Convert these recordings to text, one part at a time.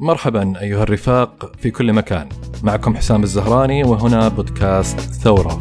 مرحبا أيها الرفاق في كل مكان. معكم حسام الزهراني وهنا بودكاست ثورة.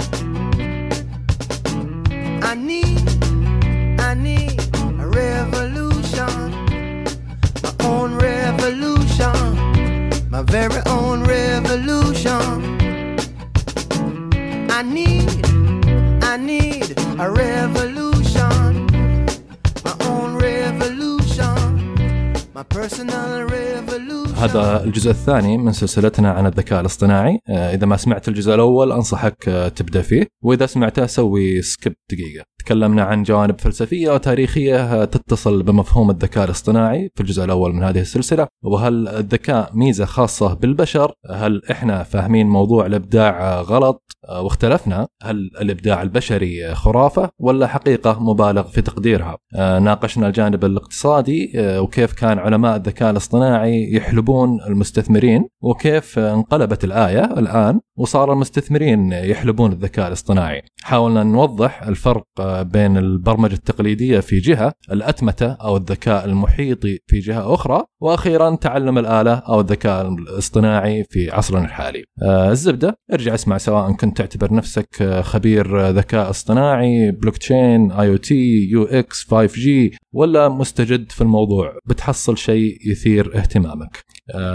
الجزء الثاني من سلسلتنا عن الذكاء الاصطناعي. آه، إذا ما سمعت الجزء الأول أنصحك آه، تبدأ فيه وإذا سمعته سوي سكيب دقيقة. تكلمنا عن جوانب فلسفية وتاريخية آه، تتصل بمفهوم الذكاء الاصطناعي في الجزء الأول من هذه السلسلة. وهل الذكاء ميزة خاصة بالبشر؟ هل إحنا فاهمين موضوع الإبداع آه، غلط؟ واختلفنا. هل الإبداع البشري خرافة ولا حقيقة مبالغ في تقديرها؟ آه، ناقشنا الجانب الاقتصادي آه، وكيف كان علماء الذكاء الاصطناعي يحلبون المستثمرين وكيف انقلبت الآية الآن وصار المستثمرين يحلبون الذكاء الاصطناعي. حاولنا نوضح الفرق آه، بين البرمجة التقليدية في جهة الأتمتة أو الذكاء المحيطي في جهة أخرى وأخيرا تعلم الآلة أو الذكاء الاصطناعي في عصرنا الحالي. آه، الزبدة ارجع اسمع سواء كنت تعتبر نفسك آه، خبير آه، ذكاء اصطناعي بلوك تشين اي أو تي يو إكس 5 جي ولا مستجد في الموضوع. بتحصل شيء يثير اهتمامك.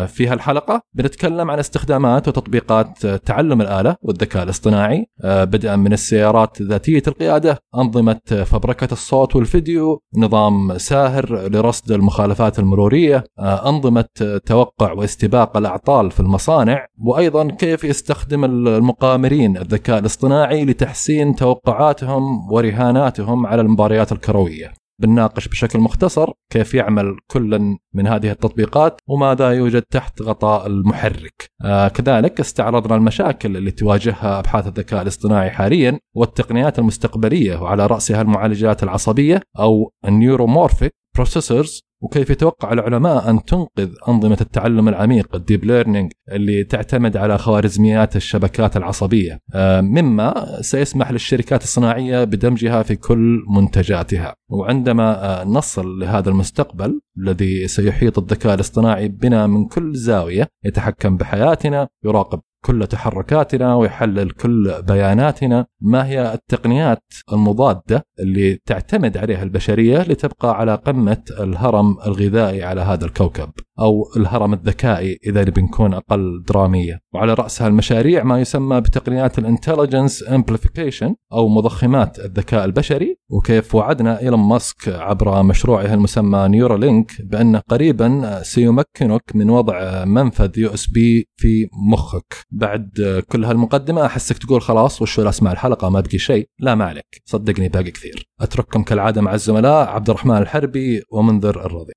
في هالحلقة بنتكلم عن استخدامات وتطبيقات آه، تعلم الآلة والذكاء الاصطناعي. آه، بدءا من السيارات ذاتية القيادة أنظمة آه، فبركة الصوت والفيديو نظام ساهر لرصد المخالفات المرورية آه، أنظمة آه، توقع واستباق الأعطال في المصانع وأيضا كيف يستخدم المقامرين الذكاء الاصطناعي لتحسين توقعاتهم ورهاناتهم على المباريات الكروية. بنناقش بشكل مختصر كيف يعمل كل من هذه التطبيقات وماذا يوجد تحت غطاء المحرك. آه كذلك استعرضنا المشاكل اللي تواجهها أبحاث الذكاء الاصطناعي حاليا والتقنيات المستقبلية وعلى رأسها المعالجات العصبية أو ال neuromorphic processors وكيف يتوقع العلماء أن تنقذ أنظمة التعلم العميق ال deep learning اللي تعتمد على خوارزميات الشبكات العصبية؟ آه، مما سيسمح للشركات الصناعية بدمجها في كل منتجاتها. وعندما آه، نصل لهذا المستقبل الذي سيحيط الذكاء الاصطناعي بنا من كل زاوية يتحكم بحياتنا يراقب كل تحركاتنا ويحلل كل بياناتنا. ما هي التقنيات المضادة اللي تعتمد عليها البشرية لتبقى على قمة الهرم الغذائي على هذا الكوكب؟ أو الهرم الذكائي إذا نبي نكون أقل درامية. وعلى رأسها المشاريع ما يسمى بتقنيات ال intelligence amplification أو مضخمات الذكاء البشري. وكيف وعدنا إيلون ماسك عبر مشروعه المسمى نيورالينك بأنه قريبا سيمكنك من وضع منفذ USB في مخك. بعد كل هالمقدمة أحسك تقول خلاص وشو أسمع الحلقة ما بقي شيء. لا ما عليك. صدقني باقي كثير. أترككم كالعادة مع الزملاء عبد الرحمن الحربي ومنذر الرضي.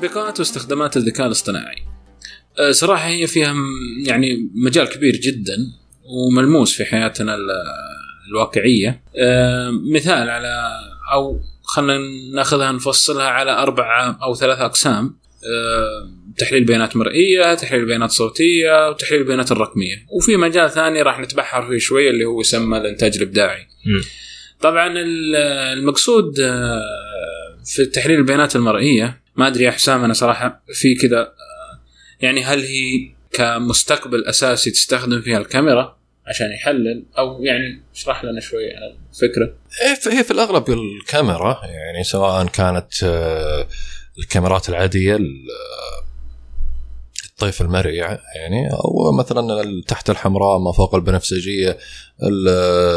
تطبيقات واستخدامات الذكاء الاصطناعي. أه، صراحة هي فيها يعني مجال كبير جدا وملموس في حياتنا ال- الواقعية. أه، مثال على أو خلينا ناخذها نفصلها على أربع أو ثلاث أقسام. أه، تحليل بيانات مرئية تحليل بيانات صوتية وتحليل البيانات الرقمية. وفي مجال ثاني راح نتبحر فيه شوية اللي هو يسمى الإنتاج الإبداعي. طبعا ال- المقصود في تحليل البيانات المرئية ما أدري يا حسام أنا صراحة في كذا آه، يعني هل هي كمستقبل أساسي تستخدم فيها الكاميرا عشان يحلل؟ أو يعني اشرح لنا شوي عن الفكرة. هي في الأغلب الكاميرا يعني سواء كانت آه، الكاميرات العادية ال- الطيف المرئي يعني أو مثلا تحت الحمراء ما فوق البنفسجية ال-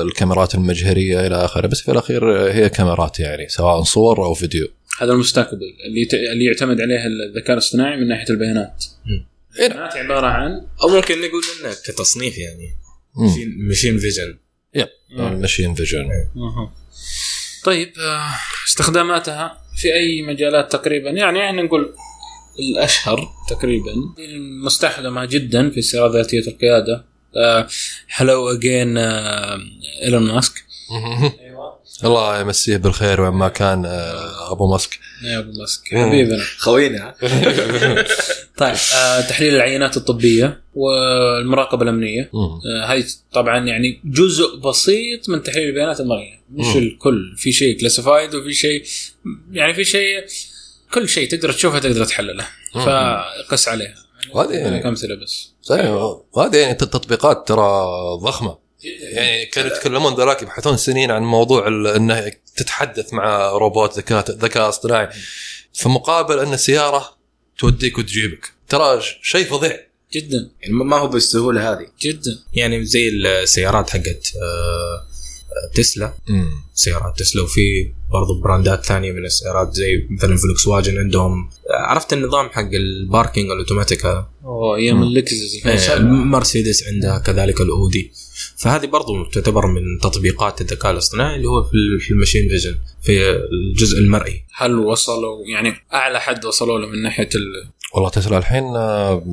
الكاميرات المجهرية إلى آخره. بس في الأخير هي كاميرات يعني سواء صور أو فيديو. هذا المستقبل اللي ت- اللي يعتمد عليه الذكاء الاصطناعي من ناحية البيانات. إيه. البيانات عبارة عن أو ممكن نقول إنه كتصنيف يعني. machine vision. ال machine vision. أها. طيب آه، استخداماتها في أي مجالات تقريبا؟ يعني يعني نقول الأشهر تقريبا. المستخدمة جدا في السيارات ذاتية القيادة. هلو اجين إيلون ماسك. الله يمسيه بالخير وين ما كان آه، أبو مسك. يا أبو مسك. حبيبنا. خوينا. طيب آه تحليل العينات الطبية والمراقبة الأمنية. آه هاي طبعا يعني جزء بسيط من تحليل البيانات المرئيه مش. الكل. في شيء كلاسيفايد وفي شيء يعني في شيء كل شيء تقدر تشوفه تقدر تحلله. فقس عليها وهذه يعني- يعني امثله بس. صحيح وهذه يعني التطبيقات ترى ضخمة. يعني كانوا يتكلمون ذولاك يبحثون سنين عن موضوع ال- انه تتحدث مع روبوت ذكاء ذكاء اصطناعي. في مقابل أن السياره توديك وتجيبك. ترى شيء فظيع. جدا. يعني ما هو بالسهولة هذه. جدا. يعني زي السيارات حقت آه، آه، تسلا. امم سيارات تسلا وفي برضو brand ات ثانية من السيارات زي مثلا فولكس واجن عندهم عرفت النظام حق ال parking ال automatic هذا؟ أوه أيوه اللكزس إيه، مرسيدس عندها كذلك الاودي فهذه برضو تعتبر من تطبيقات الذكاء الاصطناعي اللي هو في ال- في ال machine vision في الجزء المرئي. هل وصلوا يعني أعلى حد وصلوا له من ناحية ال والله تسلا الحين آه،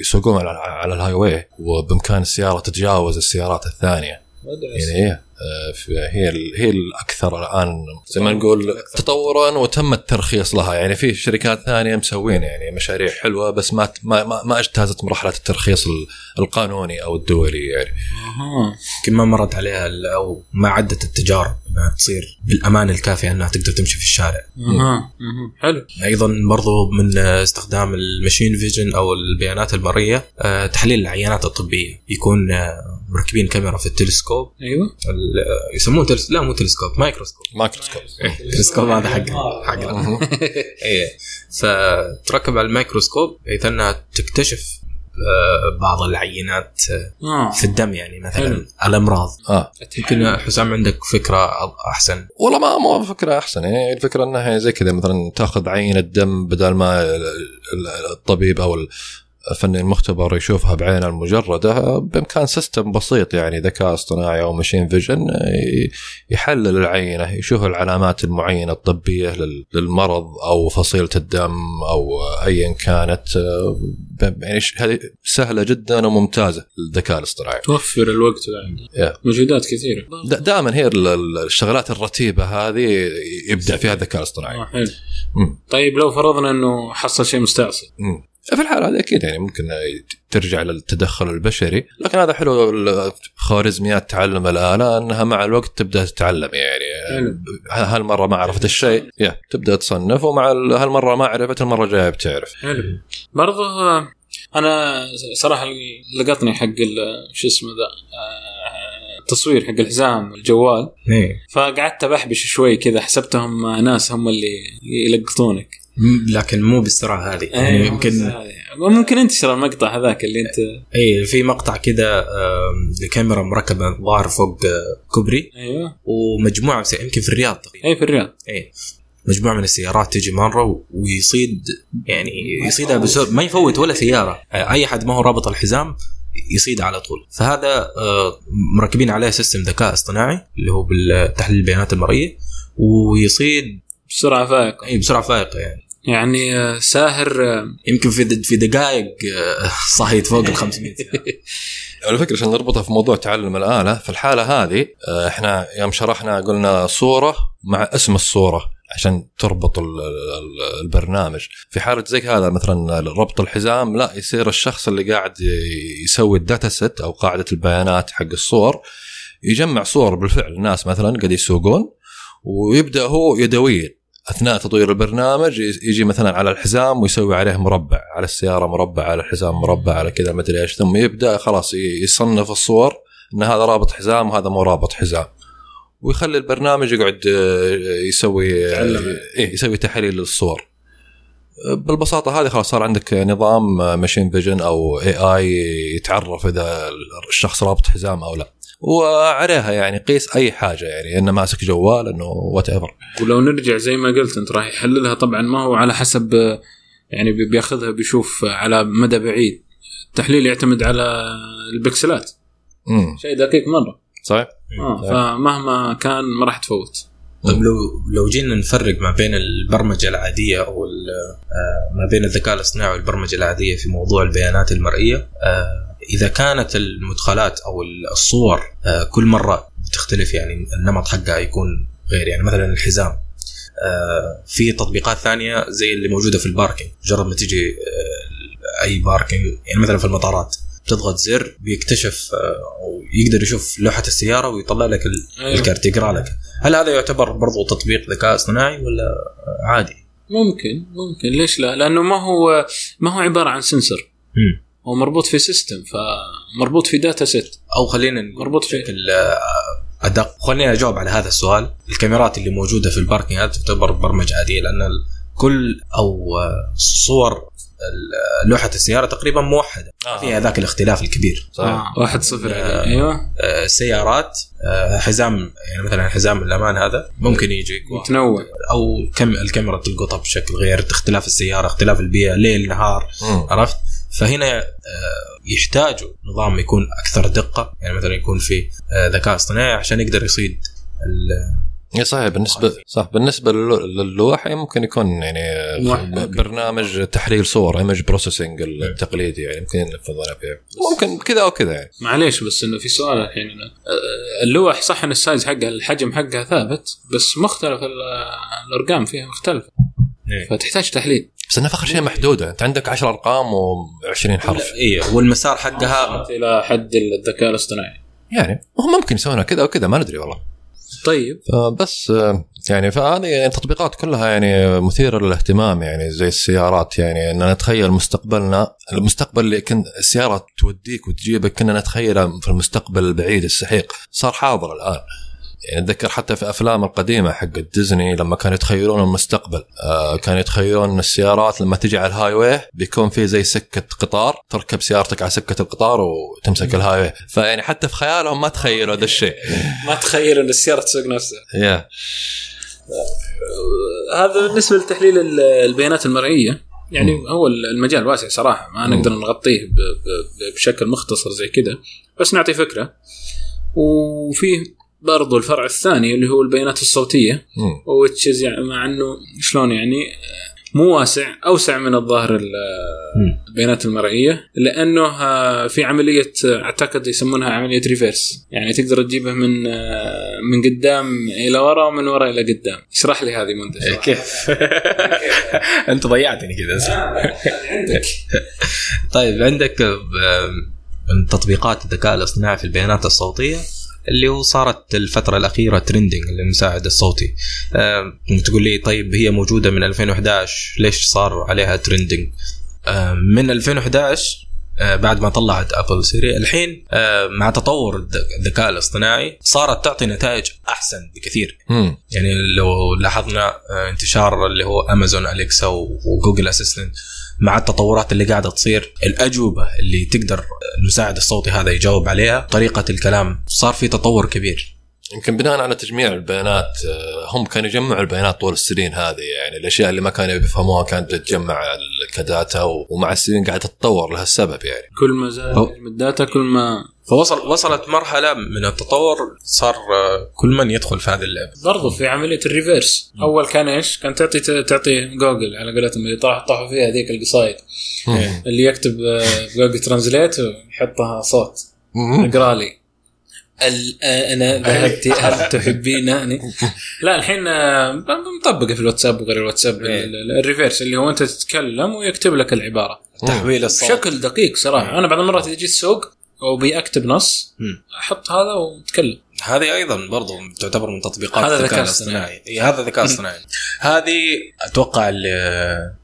يسوقون على على ال highway وبإمكان السيارة تتجاوز السيارات الثانية. يعني هي آه، في- هي ال- هي الأكثر الآن زي ما نقول تطورا وتم الترخيص لها. يعني في شركات ثانية مسوين يعني مشاريع حلوة بس ما ما ما, اجتازت مرحلة الترخيص ال- القانوني أو الدولي يعني. أها. يمكن ما مرت عليها أو ما عدت التجارب إنها تصير بالأمان الكافي إنها تقدر تمشي في الشارع. أها. حلو. أيضا برضو من استخدام ال machine vision أو البيانات المرئية آه، تحليل العينات الطبية. يكون آه، مركبين كاميرا في التلسكوب. أيوه. آه، يسموه تلس... لا مو تلسكوب مايكروسكوب. مايكروسكوب. التلسكوب هذا حق حق. إيه. فتركب على الميكروسكوب بحيث انها تكتشف آه، بعض العينات آه، في الدم يعني مثلا حلو. الأمراض. آه. يمكن حسام عندك فكرة أحسن. والله ما مو فكرة أحسن يعني الفكرة إنها زي كذا مثلا تأخذ عينة دم بدل ما ال- ال- الطبيب أو الفني المختبر يشوفها بعينه المجردة بإمكان system بسيط يعني ذكاء اصطناعي أو machine vision يحلل العينة يشوف العلامات المعينة الطبية لل- للمرض أو فصيلة الدم أو ايا كانت. يعني هذه سهلة جدا وممتازة للذكاء الاصطناعي. توفر الوقت بعد Yeah. موجودات كثيرة. دائما هي ال- ال- الشغلات الرتيبة هذه يبدع فيها الذكاء الاصطناعي. آه حلو. طيب لو فرضنا إنه حصل شيء مستعصي. في الحالة هذه أكيد يعني ممكن ترجع للتدخل البشري لكن هذا حلو خوارزميات تعلم الاله أنها مع الوقت تبدأ تتعلم يعني. حلو. هالمرة ما عرفت الشيء. يا تبدأ تصنف ومع ال- هالمرة ما عرفت المره الجايه بتعرف. حلو. برضه آه، أنا صراحة لقطني حق شو اسمه ذا آه، التصوير حق الحزام الجوال. إيه فقعدت بحبش شوي كذا حسبتهم ناس هم اللي يلقطونك. لكن مو بالسرعة هذه. يعني يمكن ممكن انتشر المقطع هذاك اللي انت اي في مقطع كذا لكاميرا مركبة ظاهر فوق آه، كوبري. أيوه. ومجموعة من يمكن في الرياض أي في الرياض. اي مجموعة من السيارات تجي مرة ويصيد يعني يصيدها بسرعة. ما يفوت ولا سيارة. آه، أي حد ما هو رابط الحزام يصيد على طول. فهذا آه، مركبين عليه system ذكاء اصطناعي اللي هو بالتحليل البيانات المرئية ويصيد بسرعة فائقة. اي بسرعة فائقة يعني. يعني آه، ساهر آه، يمكن في في دقائق آه، صايد فوق ال 500 سيارة. على فكرة عشان نربطها في موضوع تعلم الاله في الحالة هذه إحنا يوم شرحنا قلنا صورة مع اسم الصورة عشان تربط ال- ال- البرنامج في حالة زي هذا مثلا ربط الحزام لا يصير الشخص اللي قاعد يسوي ال data set أو قاعدة البيانات حق الصور يجمع صور بالفعل الناس مثلا قاعد يسوقون ويبدأ هو يدويا أثناء تطوير البرنامج يجي مثلا على الحزام ويسوي عليه مربع على السيارة مربع على الحزام مربع على كذا مدري إيش. ثم يبدأ خلاص يصنف الصور إن هذا رابط حزام وهذا مو رابط حزام. ويخلي البرنامج يقعد آه، يسوي يتعلم. إيه يسوي تحليل للصور. بالبساطة هذه خلاص صار عندك نظام machine vision أو AI يتعرف إذا الشخص رابط حزام أو لا. وعليها يعني قيس أي حاجة يعني إنه ماسك جوال إنه whatever ولو نرجع زي ما قلت أنت راح يحللها. طبعا ما هو على حسب يعني بي- بياخذها بيشوف على مدى بعيد. التحليل يعتمد على البكسلات. شيء دقيق مرة. صحيح؟ آه فمهما كان ما راح تفوت. طيب لو لو جينا نفرق ما بين البرمجة العادية أو آه، ما بين الذكاء الاصطناعي والبرمجة العادية في موضوع البيانات المرئية آه، إذا كانت المدخلات أو الصور آه، كل مرة بتختلف يعني النمط حقها يكون غير يعني مثلا الحزام آه، في تطبيقات ثانية زي اللي موجودة في ال parking مجرد ما تيجي آه، أي parking يعني مثلا في المطارات تضغط زر بيكتشف أو يقدر يشوف لوحة السيارة ويطلع لك أيوه. الكارت يقرا لك هل هذا يعتبر برضو تطبيق ذكاء اصطناعي ولا عادي؟ ممكن ممكن ليش لا؟ لأنه ما هو ما هو عبارة عن sensor مم. هو مربوط في system فمربوط في data set أو خلينا نقول مربوط في بشكل آه، أدق. خليني أجاوب على هذا السؤال. الكاميرات اللي موجودة في الباركينج هذه تعتبر برمجة عادية لأن كل أو آه، صور ال- لوحة السيارة تقريبا موحدة. آه. فيها ذاك الاختلاف الكبير. صحيح آه واحد صفر. آه. أيوه. آه، السيارات آه، حزام يعني مثلا حزام الأمان هذا ممكن يجي متنوع. أو كم الكاميرا تلقطها بشكل غير اختلاف السيارة اختلاف البيئة ليل نهار. عرفت؟ فهنا آه، يحتاجوا نظام يكون أكثر دقة يعني مثلا يكون في آه، ذكاء اصطناعي عشان يقدر يصيد ال- إي صحيح بالنسبة صح بالنسبة للو- للوحي ممكن يكون يعني واحد. برنامج تحليل صور image processing التقليدي يعني يمكن ينفذونها فيه ممكن كذا أو كذا يعني معليش بس إنه في سؤال الحين. آه، اللوح صح إن ال size حقها الحجم حقها ثابت بس مختلف ال- الأرقام فيها مختلفة إيه. فتحتاج تحليل بس انها في اخر شيء محدودة. أنت عندك 10 أرقام و20 حرف. اي والمسار حقها إلى حد الذكاء الاصطناعي. يعني هم ممكن يسوونها كذا وكذا ما ندري والله. طيب. بس آه، يعني فهذه التطبيقات كلها يعني مثيرة للاهتمام يعني زي السيارات. يعني إن نتخيل مستقبلنا المستقبل اللي كنت السيارة توديك وتجيبك كنا نتخيله في المستقبل البعيد السحيق. صار حاضر الآن. يعني أتذكر حتى في أفلام القديمة حق ديزني لما كانوا يتخيلون المستقبل آه كانوا يتخيلون إن السيارات لما تجي على ال highway بيكون في زي سكة قطار تركب سيارتك على سكة القطار وتمسك ال highway فيعني حتى في خيالهم ما تخيلوا هذا الشيء. ما تخيل إن السيارة تسوق نفسها. يا هذا بالنسبة لتحليل ال- البيانات المرئية. يعني مم. هو المجال واسع صراحة ما. نقدر نغطيه بشكل مختصر زي كذا بس نعطي فكرة. وفيه برضو الفرع الثاني اللي هو البيانات الصوتية. وتشز يعني مع إنه شلون يعني آه، مو واسع أوسع من الظاهر. البيانات المرئية لأنه آه، في عملية آه، أعتقد يسمونها عملية ريفيرس يعني تقدر تجيبه من آه، من قدام إلى ورا ومن ورا إلى قدام اشرح لي هذه منذ صراحة. كيف أنت ضيعتني كذا عندك طيب عندك آه، من تطبيقات الذكاء الاصطناعي في البيانات الصوتية اللي هو صارت الفترة الأخيرة trending المساعد الصوتي. آه، تقول لي طيب هي موجودة من 2011 ليش صار عليها trending آه، من 2011 آه، بعد ما طلعت Apple Siri الحين آه، مع تطور الذ- الذكاء الاصطناعي صارت تعطي نتائج أحسن بكثير. مم. يعني لو لاحظنا آه، انتشار اللي هو Amazon Alexa و Google Assistant مع التطورات اللي قاعدة تصير الأجوبة اللي تقدر المساعد الصوتي هذا يجاوب عليها طريقة الكلام صار في تطور كبير. يمكن بناء على تجميع البيانات آه، هم كانوا يجمعوا البيانات طول السنين هذه يعني الأشياء اللي ما كانوا يفهموها كانت تتجمع ك data ومع السنين قاعدة تتطور لهالسبب يعني. كل ما زاد ال data كل ما فوصل وصلت مرحلة من التطور صار آه، كل من يدخل في هذه اللعبه برضو في عملية ال reverse. أول كان إيش؟ كان تعطي تعطي جوجل على قولتهم اللي طاح طاحوا فيها ذيك القصايد. اللي يكتب آه، Google Translate ويحطها صوت. أقرأ لي. ال- آه، أنا ذهبت هل تحبينني؟ لا الحين مطبقة في الواتساب وغير الواتساب إيه. ال- ال- ال reverse اللي هو أنت تتكلم ويكتب لك العبارة. تحويل الصوت. بشكل دقيق صراحة. أنا بعض المرات إذا جيت السوق وبي اكتب نص. أحط هذا وأتكلم. هذه أيضا برضو تعتبر من تطبيقات هذا الذكاء ذكاء الاصطناعي. إيه، هذا ذكاء اصطناعي هذه أتوقع اللي,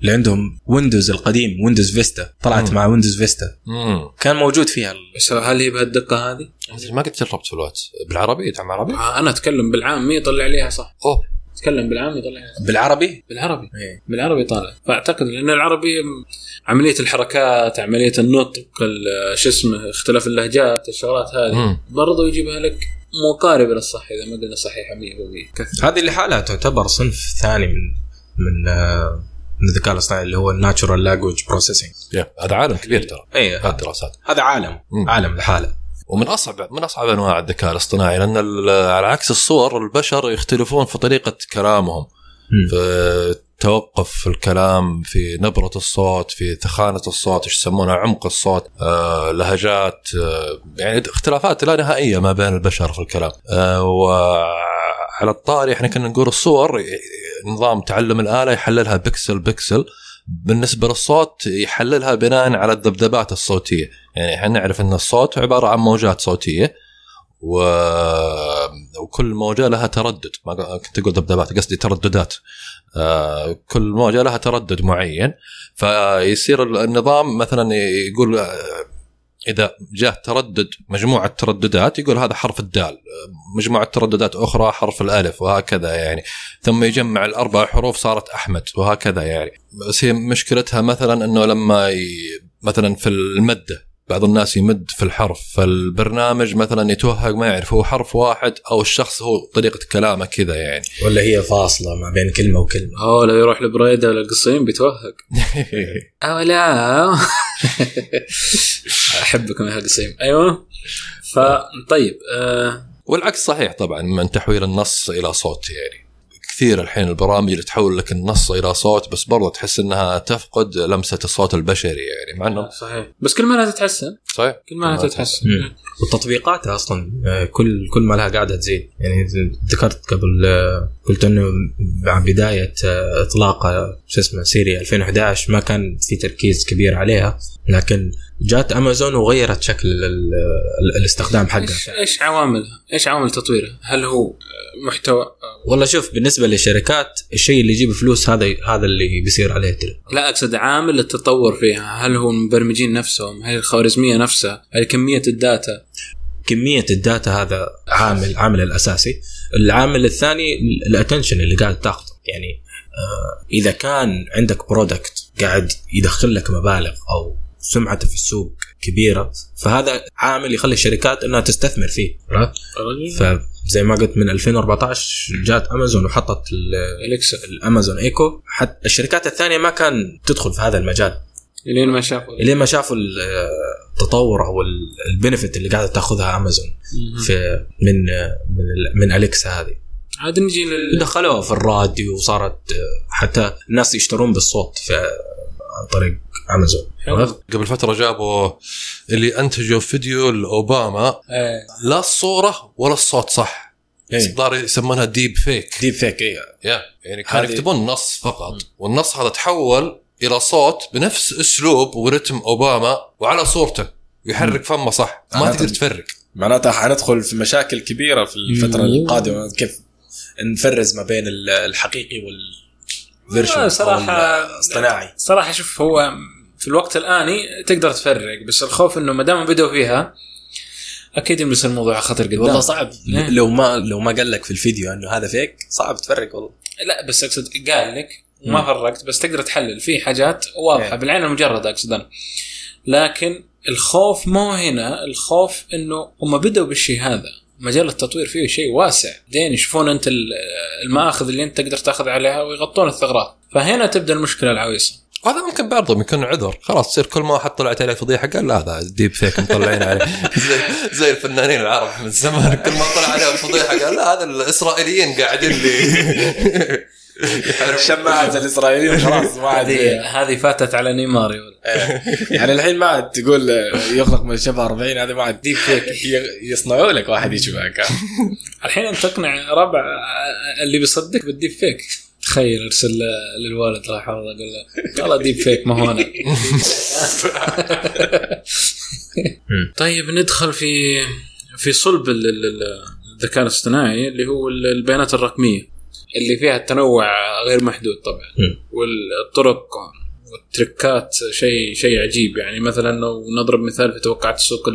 اللي عندهم Windows القديم Windows Vista طلعت مم. مع Windows Vista مم. كان موجود فيها ال- بس هل هي بهالدقة هذه؟ ما قد جربت في الوقت. بالعربي؟ يدعم عربي؟ آه، أنا أتكلم بالعامي يطلع ليها صح. أوه. اتكلم بالعامي يطلع. بالعربي؟ بالعربي. إيه. بالعربي طالع. فأعتقد لأن العربي عملية الحركات عملية النطق ال- شو اسمه اختلاف اللهجات الشغلات هذه. برضو يجيبها لك مقاربه للصح إذا ما قلنا صحيحة 100% كثر هذه لحالها تعتبر صنف ثاني من من آه، من الذكاء الاصطناعي اللي هو ال natural language processing هذا عالم كبير ترى. اي هالدراسات هذا عالم. مم. عالم لحاله. ومن اصعب من أصعب أنواع الذكاء الاصطناعي لأن على عكس الصور البشر يختلفون في طريقة كلامهم مم. توقف في الكلام في نبرة الصوت في ثخانة الصوت إيش يسمونها عمق الصوت آه لهجات آه يعني اختلافات لا نهائية ما بين البشر في الكلام آه وعلى الطاري إحنا كنا نقول الصور نظام تعلم الآلة يحللها بكسل بكسل بالنسبة للصوت يحللها بناء على الذبذبات الصوتية. يعني إحنا نعرف إن الصوت عبارة عن موجات صوتية و... وكل موجة لها تردد. ما كنت أقول ذبذبات قصدي ترددات. آه، كل موجة لها تردد معين. فيصير النظام مثلا يقول إذا جاء تردد مجموعة ترددات يقول هذا حرف الدال. مجموعة ترددات أخرى حرف الألف وهكذا يعني. ثم يجمع الأربع حروف صارت أحمد وهكذا يعني. بس هي مشكلتها مثلا أنه لما ي... مثلا في المدة بعض الناس يمد في الحرف فالبرنامج مثلا يتوهق ما يعرف هو حرف واحد أو الشخص هو طريقة كلامه كذا يعني. ولا هي فاصلة ما بين كلمة وكلمة. آه لو يروح لبريدة ولا القصيم بيتوهق. أو لا. أحبكم يا قصيم أيوه. فطيب آه. والعكس صحيح طبعا من تحويل النص إلى صوت يعني. كثير الحين البرامج اللي تحول لك النص إلى صوت بس برضه تحس إنها تفقد لمسة الصوت البشري يعني مع إنه صحيح. بس كل ما لها تتحسن. صحيح. كل ما لها تتحسن. مم. وتطبيقات أصلا آه، كل كل ما لها قاعدة تزيد. يعني ذكرت قبل آه، قلت إنه مع بداية آه، إطلاق آه، شو اسمه سيري 2011 ما كان في تركيز كبير عليها لكن جات أمازون وغيرت شكل ال- الاستخدام حقها إيش إيش عواملها؟ إيش عوامل تطويرها؟ هل هو آه، محتوى والله شوف بالنسبة للشركات الشيء اللي يجيب فلوس هذا هذا اللي بيصير عليه ترى لا أقصد عامل التطور فيها، هل هو المبرمجين نفسهم؟ هل الخوارزمية نفسها؟ هل كمية ال data؟ كمية ال data هذا عامل عامل الأساسي العامل الثاني ال attention اللي قاعد تاخذه. يعني آه إذا كان عندك product قاعد يدخل لك مبالغ أو سمعته في السوق كبيرة فهذا عامل يخلي الشركات إنها تستثمر فيه؟ فزي ما قلت من 2014 جات أمازون وحطت ال Amazon Echo حتى الشركات الثانية ما كان تدخل في هذا المجال. لين ما شافوا إلين ما شافوا ال- التطور أو ال- ال benefit اللي قاعدة تأخذها امازون في من من من Alexa هذه. عاد نجي لل دخلوها في الراديو وصارت حتى الناس يشترون بالصوت في عن طريق امازون؟ قبل فترة جابوا اللي أنتجوا فيديو لأوباما. إيه. لا الصورة ولا الصوت صح. الظاهر يسمونها deep fake deep fake اي يا يعني كانوا هذه- يكتبون نص فقط. والنص هذا تحول إلى صوت بنفس أسلوب ورتم أوباما وعلى صورته. يحرك فمه صح. ما تقدر تفرق. معناتها حندخل في مشاكل كبيرة في الفترة القادمة. كيف نفرز ما بين ال- الحقيقي والفيرشن والله صراحة اصطناعي صراحة شوف هو في الوقت الآني تقدر تفرق بس الخوف إنه ما دام بدأوا فيها أكيد يلبس الموضوع خطر قدام والله صعب. لو ما لو ما قال لك في الفيديو إنه هذا فيك صعب تفرق والله. لا بس أقصد قال لك وما فرقت بس تقدر تحلل. في حاجات واضحة. إيه. بالعين المجردة أقصد أنا. لكن الخوف ما هو هنا. الخوف إنه هم بدأوا بالشيء هذا. مجال التطوير فيه شيء واسع. بعدين يشوفون أنت ال- المآخذ اللي أنت تقدر تأخذ عليها ويغطون الثغرات. فهنا تبدأ المشكلة العويصة. وهذا ممكن بعضهم يكون عذر. خلاص تصير كل ما واحد طلعت عليه فضيحة قال لا هذا ديب فيك مطلعين عليه. زي زي الفنانين العرب من زمان. كل ما طلع عليهم فضيحة قال لا هذا الإسرائيليين قاعدين لي. يحاربون. شماعة الاسرائيليين خلاص ما عاد هذه فاتت على نيمار ولد يعني الحين ما عاد تقول يغلق من شبه 40 هذا ما عاد ديب فيك يصنعوا لك واحد يشبهك الحين أنت تقنع ربع اللي بيصدق بالديب فيك. تخيل أرسل للوالد الله يحفظه قال له والله ديب فيك ما هو أنا. طيب ندخل في في صلب ال- ال- ال- الذكاء الاصطناعي اللي هو ال- البيانات الرقمية. اللي فيها التنوع غير محدود طبعا. مم. والطرق والتركات شيء شيء عجيب. يعني مثلا لو نضرب مثال في توقعات السوق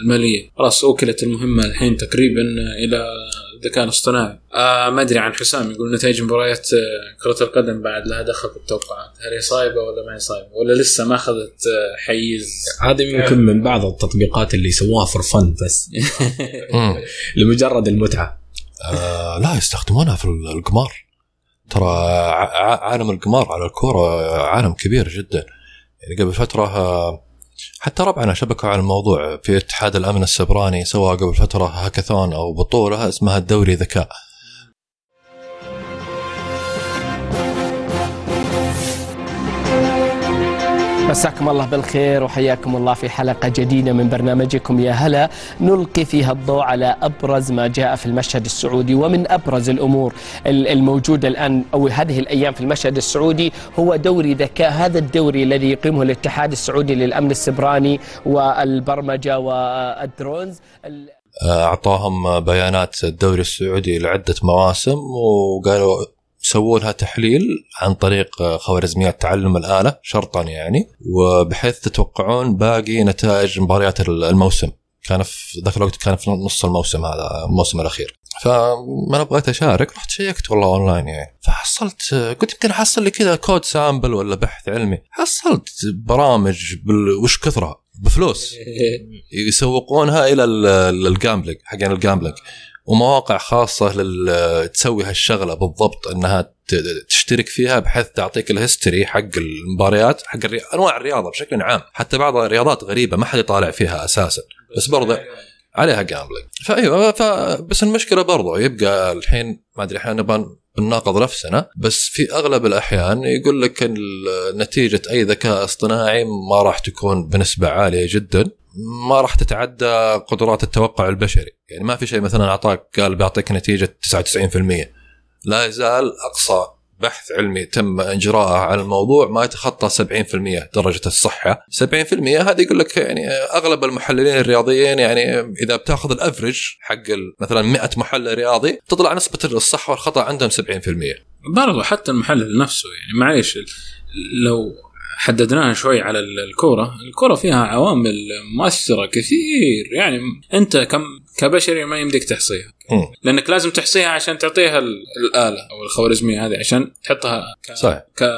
المالية. خلاص أوكلت المهمة الحين تقريبا إلى الذكاء الاصطناعي آه ما أدري عن حسام يقول نتائج مباريات آه، كرة القدم بعد لها دخل في التوقعات. هل هي صايبة ولا ما هي صايبة؟ ولا لسه ما أخذت آه، حيز؟ هذا يمكن من بعض التطبيقات اللي سووها فور فن بس. لمجرد المتعة. آه لا يستخدمونها في القمار. ترى عالم القمار على الكورة عالم كبير جدا. يعني قبل فترة آه، حتى ربعنا شبكوا على الموضوع في اتحاد الأمن السبراني سوى قبل فترة هاكاثون أو بطولة اسمها الدوري ذكاء. مساكم الله بالخير وحياكم الله في حلقة جديدة من برنامجكم. يا هلا نلقي فيها الضوء على أبرز ما جاء في المشهد السعودي ومن أبرز الأمور ال- الموجودة الآن أو هذه الأيام في المشهد السعودي. هو دوري ذكاء هذا الدوري الذي يقيمه الاتحاد السعودي للأمن السبراني والبرمجة والدرونز. ال- أعطاهم بيانات الدوري السعودي لعدة مواسم وقالوا يسوون لها تحليل عن طريق خوارزميات تعلم الآلة شرطا يعني وبحيث تتوقعون باقي نتائج مباريات الموسم. كان في ذاك الوقت كان في نص الموسم هذا الموسم الأخير. فما أنا بغيت أشارك رحت شيكت والله أونلاين يعني. فحصلت قلت يمكن أحصل لي كذا code sample ولا بحث علمي. حصلت برامج بال... وش كثرها بفلوس. يسوقونها إلى ال- ال gambling حقين ال gambling. ومواقع خاصة. تسوي هالشغلة بالضبط إنها تشترك فيها بحيث تعطيك ال history حق المباريات حق الري... أنواع الرياضة بشكل عام. حتى بعض الرياضات غريبة ما حد يطالع فيها أساسا. بس برضه عليها gambling فأيوة ف... بس المشكلة برضه يبقى الحين ما أدري إحنا نبغى بنناقض نفسنا بس في أغلب الأحيان يقول لك نتيجة أي ذكاء اصطناعي ما راح تكون بنسبة عالية جدا. ما راح تتعدى قدرات التوقع البشري. يعني ما في شيء مثلا أعطاك قال بيعطيك نتيجة 99% لا يزال أقصى بحث علمي تم إجراءه على الموضوع ما يتخطى 70% درجة الصحة. 70% هذا يقول لك يعني أغلب المحللين الرياضيين يعني إذا بتأخذ الافرج حق مثلا 100 محلل رياضي تطلع نسبة الصح والخطأ عندهم 70% برضو حتى المحلل نفسه يعني معليش لو حددناها شوي على ال- الكورة، الكورة فيها عوامل مؤثرة كثير. يعني أنت كم كبشري ما يمديك تحصيها. لأنك لازم تحصيها عشان تعطيها ال- الآلة أو الخوارزمية هذه عشان تحطها ك... صحيح. ك...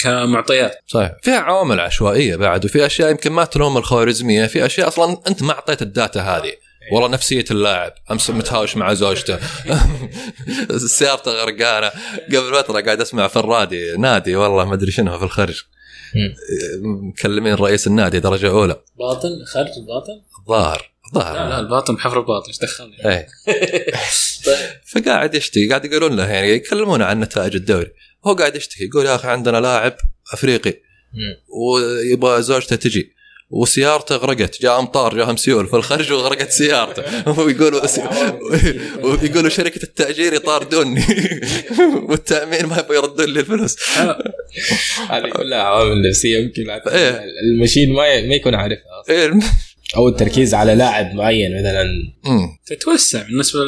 كمعطيات. صحيح. فيها عوامل عشوائية بعد وفي أشياء يمكن ما تلوم الخوارزمية. في أشياء أصلا أنت ما أعطيت الداتا هذه. والله نفسية اللاعب. أمس متهاوش مع زوجته. سيارته غرقانة. قبل فترة قاعد أسمع في الرادي نادي. والله ما أدري شنو في الخرج مكلمين رئيس النادي درجة أولى. باطن؟ خارج الباطن؟ الظاهر الظاهر. لا لا الباطن بحفر الباطن إيش دخلني؟ إيه. فقاعد يشتكي قاعد يقولون له يعني يكلمونه عن نتائج الدوري. هو قاعد يشتكي يقول يا أخي عندنا لاعب أفريقي ويبغى زوجته تجي. وسيارته غرقت جاء أمطار جاهم سيول في الخرج وغرقت سيارته. ويقولوا ويقولوا شركة التأجير يطاردوني. والتأمين ما يبغى يردون لي الفلوس. هذه كلها عوامل نفسية يمكن إيه. المشين ما ي- ما يكون عارفها أصلاً. إيه، أو التركيز على لاعب معين مثلا. تتوسع بالنسبة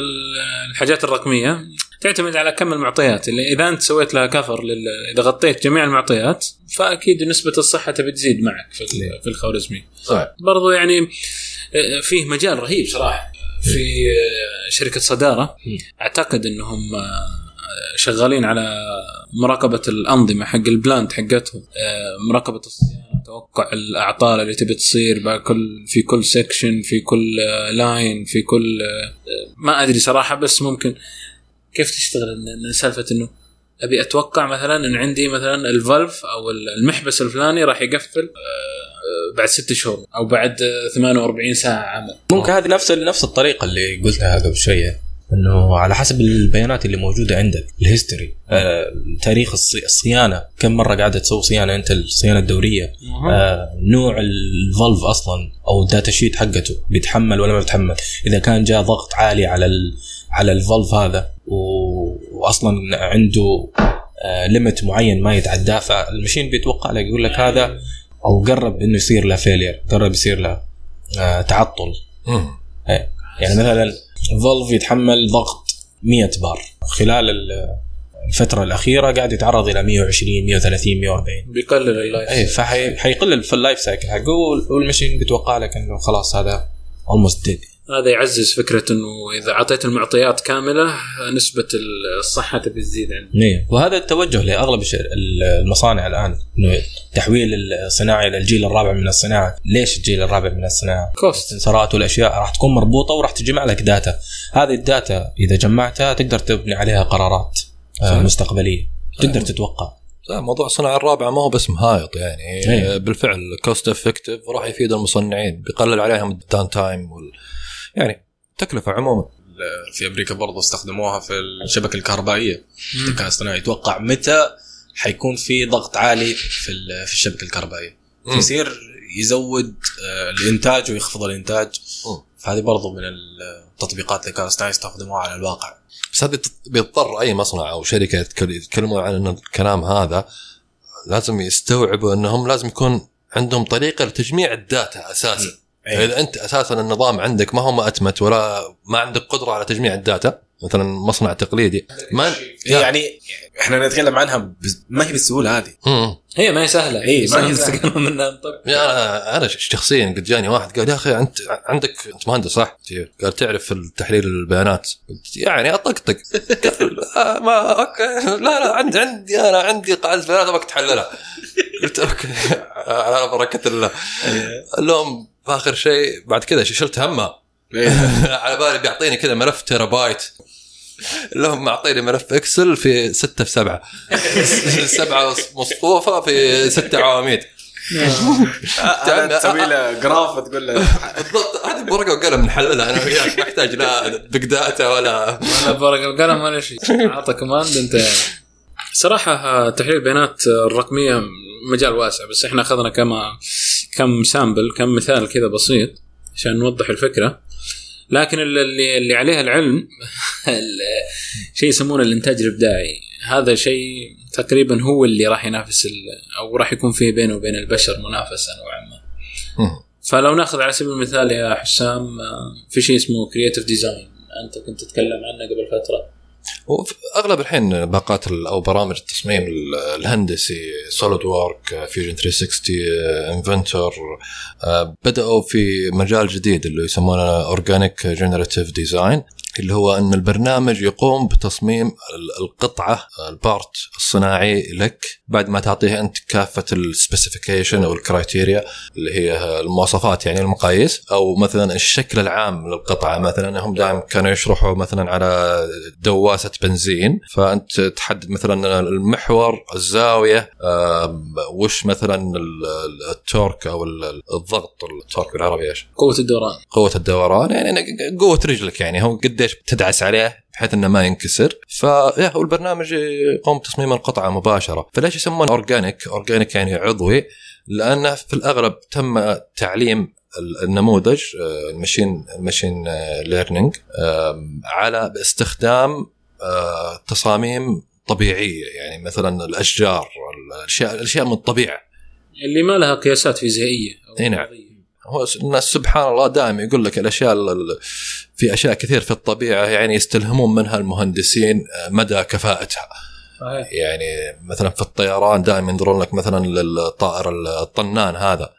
للحاجات الرقمية. تعتمد على كم المعطيات. اللي إذا أنت سويت لها كفر لل... إذا غطيت جميع المعطيات فأكيد نسبة الصحة تبي تزيد معك في ال- في الخوارزمي. صحيح. برضو يعني آه، فيه مجال رهيب صراحة. في آه، شركة صدارة. أعتقد إنهم آه، شغالين على مراقبة الأنظمة حق ال plant حقتهم. مراقبة الصيانة توقع الأعطال اللي تبي تصير بكل في كل section في كل line في كل ما أدري صراحة بس ممكن كيف تشتغل سالفة إنه أبي أتوقع مثلا إن عندي مثلا ال valve أو المحبس الفلاني راح يقفل آه، بعد ست شهور أو بعد آه، 48 ساعة عمل. ممكن هذه نفس نفس الطريقة اللي قلتها قبل شوية إنه على حسب البيانات اللي موجودة عندك ال history آه، تاريخ الصي- الصيانة كم مرة قاعدة تسوي صيانة أنت الصيانة الدورية آه، نوع ال valve أصلا أو ال data sheet حقته بيتحمل ولا ما بيتحمل. إذا كان جاء ضغط عالي على على ال valve هذا. وأصلا عنده limit معين ما يتعداه. فال machine بيتوقع لك يقول لك هذا أو قرب إنه يصير له failure قرب يصير له آه، تعطل. إيه. يعني مثلا ال valve يتحمل ضغط 100 بار. خلال ال- الفترة الأخيرة قاعد يتعرض إلى 120 130 140 بيقلل ال life اي فحيقلل في ال life cycle حقه وال- وال machine بيتوقع لك إنه خلاص هذا almost dead هذا يعزز فكرة إنه إذا أعطيت المعطيات كاملة نسبة الصحة تبي تزيد عندك إيه. وهذا التوجه لأغلب الش- المصانع الآن إنه تحويل الصناعة إلى الجيل الرابع من الصناعة، ليش الجيل الرابع من الصناعة؟ كوست السنسرات والأشياء راح تكون مربوطة وراح تجمع لك data، هذه ال data إذا جمعتها تقدر تبني عليها قرارات آه، صحيح. مستقبلية، تقدر تتوقع. لا موضوع الصناعة الرابعه ما هو بس مهايط يعني إيه. بالفعل cost effective وراح يفيد المصنعين بيقلل عليهم ال down time وال... يعني تكلفة عموما. في أمريكا برضو استخدموها في الشبكة الكهربائية. الذكاء الاصطناعي يتوقع متى حيكون في ضغط عالي في في الشبكة الكهربائية؟ مم. فيصير يزود آه، الإنتاج ويخفض الإنتاج. فهذه برضو من التطبيقات الذكاء الاصطناعي يستخدموها على الواقع. بس هذه تط- بيضطر أي مصنع أو شركة يتكل- يتكلمون عن إن الكلام هذا لازم يستوعبوا إنهم لازم يكون عندهم طريقة لتجميع ال data أساسا. أي. فإذا أنت أساسا النظام عندك ما هو مأتمت ولا ما عندك قدرة على تجميع ال data مثلا مصنع تقليدي. ما يعني إحنا نتكلم عنها بز- ما هي بالسهولة هذه. مم. هي ما هي سهلة. إيه، ما هي. تستقبل منها. طب يا أنا أنا شخصيا قد جاني واحد قال يا أخي أنت عندك أنت مهندس صح؟ قال تعرف تحليل البيانات. قلت يعني أطقطق. قال آه، ما أوكي. لا لا عندي عندي أنا عندي قاعدة بيانات أبغاك تحللها. قلت أوكي. على بركة الله. قال لهم اخر شيء بعد كذا شلت همها على بالي بيعطيني كذا ملف تيرا بايت لهم معطيني ملف Excel في 6 في 7 سبعة مصفوفة في ست عواميد. أنا تسوي له graph وتقول له بالضبط هذه بورقه وقلم نحللها أنا وياك. ما أحتاج لا big data ولا ولا برق القلم ولا شيء. أعطى command أنت. صراحة آه، تحليل البيانات آه، الرقمية مجال واسع بس إحنا أخذنا كما كم sample كم مثال كذا بسيط عشان نوضح الفكرة. لكن اللي- اللي عليها العلم ال- شيء يسمونه الإنتاج الإبداعي. هذا شيء تقريبا هو اللي راح ينافس أو راح يكون فيه بينه وبين البشر منافسه نوعا ما. فلو ناخذ على سبيل المثال يا حسام آه، في شيء اسمه creative design أنت كنت تتكلم عنه قبل فترة. أغلب الحين باقات أو برامج التصميم ال- الهندسي SolidWorks Fusion 360 Inventor بدأوا في مجال جديد اللي يسمونه organic generative design اللي هو أن البرنامج يقوم بتصميم ال- القطعة ال part الصناعي لك بعد ما تعطيه أنت كافة ال specification أو ال criteria اللي هي المواصفات يعني المقاييس أو مثلا الشكل العام للقطعة مثلا هم دائما كانوا يشرحوا مثلا على دواسة بنزين فأنت تحدد مثلا المحور الزاوية آم، وش مثلا ال- ال- ال torque أو ال- الضغط ال torque بالعربي إيش؟ قوة الدوران قوة الدوران يعني قوة رجلك يعني هو قديش تدعس عليه بحيث إنه ما ينكسر. فيا هو البرنامج يقوم بتصميم القطعة مباشرة. فليش يسمونه organic organic يعني عضوي لأنه في الأغلب تم تعليم ال- النموذج المشين المشين ليرنينج على باستخدام آه، تصاميم طبيعية. يعني مثلا الأشجار الأشياء الأشياء من الطبيعة. اللي ما لها قياسات فيزيائية إي نعم. هو الناس سبحان الله دائما يقول لك الأشياء ال- ال- في أشياء كثير في الطبيعة يعني يستلهمون منها المهندسين آه، مدى كفاءتها. صحيح. يعني مثلا في الطيران دائما ينظرون لك مثلا للطائر الطنان هذا.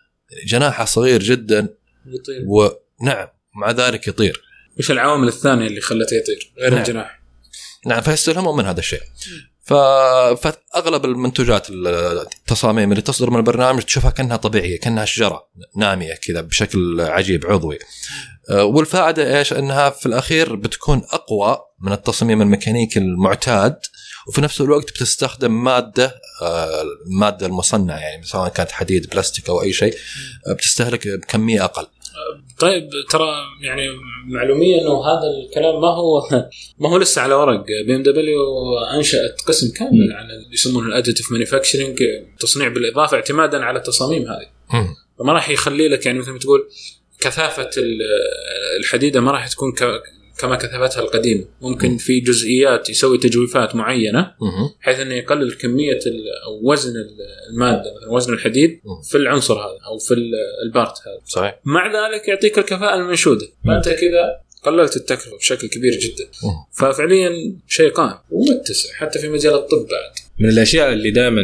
جناحه صغير جدا يطير. ونعم مع ذلك يطير. وش العوامل الثانية اللي خلته يطير غير نعم. الجناح؟ نعم فيستلهمون من هذا الشيء. فأغلب المنتجات التصاميم اللي تصدر من البرنامج تشوفها كأنها طبيعية كأنها شجرة نامية كذا بشكل عجيب عضوي أه، والفائدة إيش؟ إنها في الأخير بتكون أقوى من التصميم الميكانيكي المعتاد وفي نفس الوقت بتستخدم مادة أه، المادة المصنعة يعني سواء كانت حديد بلاستيك أو أي شيء أه، بتستهلك بكمية أقل طيب ترى يعني معلومية إنه هذا الكلام ما هو ما هو لسه على ورق. BMW أنشأت قسم كامل عن اللي يسمونه ال additive manufacturing تصنيع بالإضافة اعتمادا على التصاميم هذه. فما راح يخلي لك يعني مثل ما تقول كثافة ال- الحديدة ما راح تكون ك- كما كثافتها القديمه ممكن في جزئيات يسوي تجويفات معينة. بحيث إنه يقلل كمية وزن ال- المادة مثلا وزن الحديد. في العنصر هذا أو في ال- البارت هذا. صحيح. مع ذلك يعطيك الكفاءة المنشودة. فانت كذا قللت التكلفة بشكل كبير جدا. ففعليا شيء قائم ومتسع حتى في مجال الطب بعد. من الأشياء اللي دائما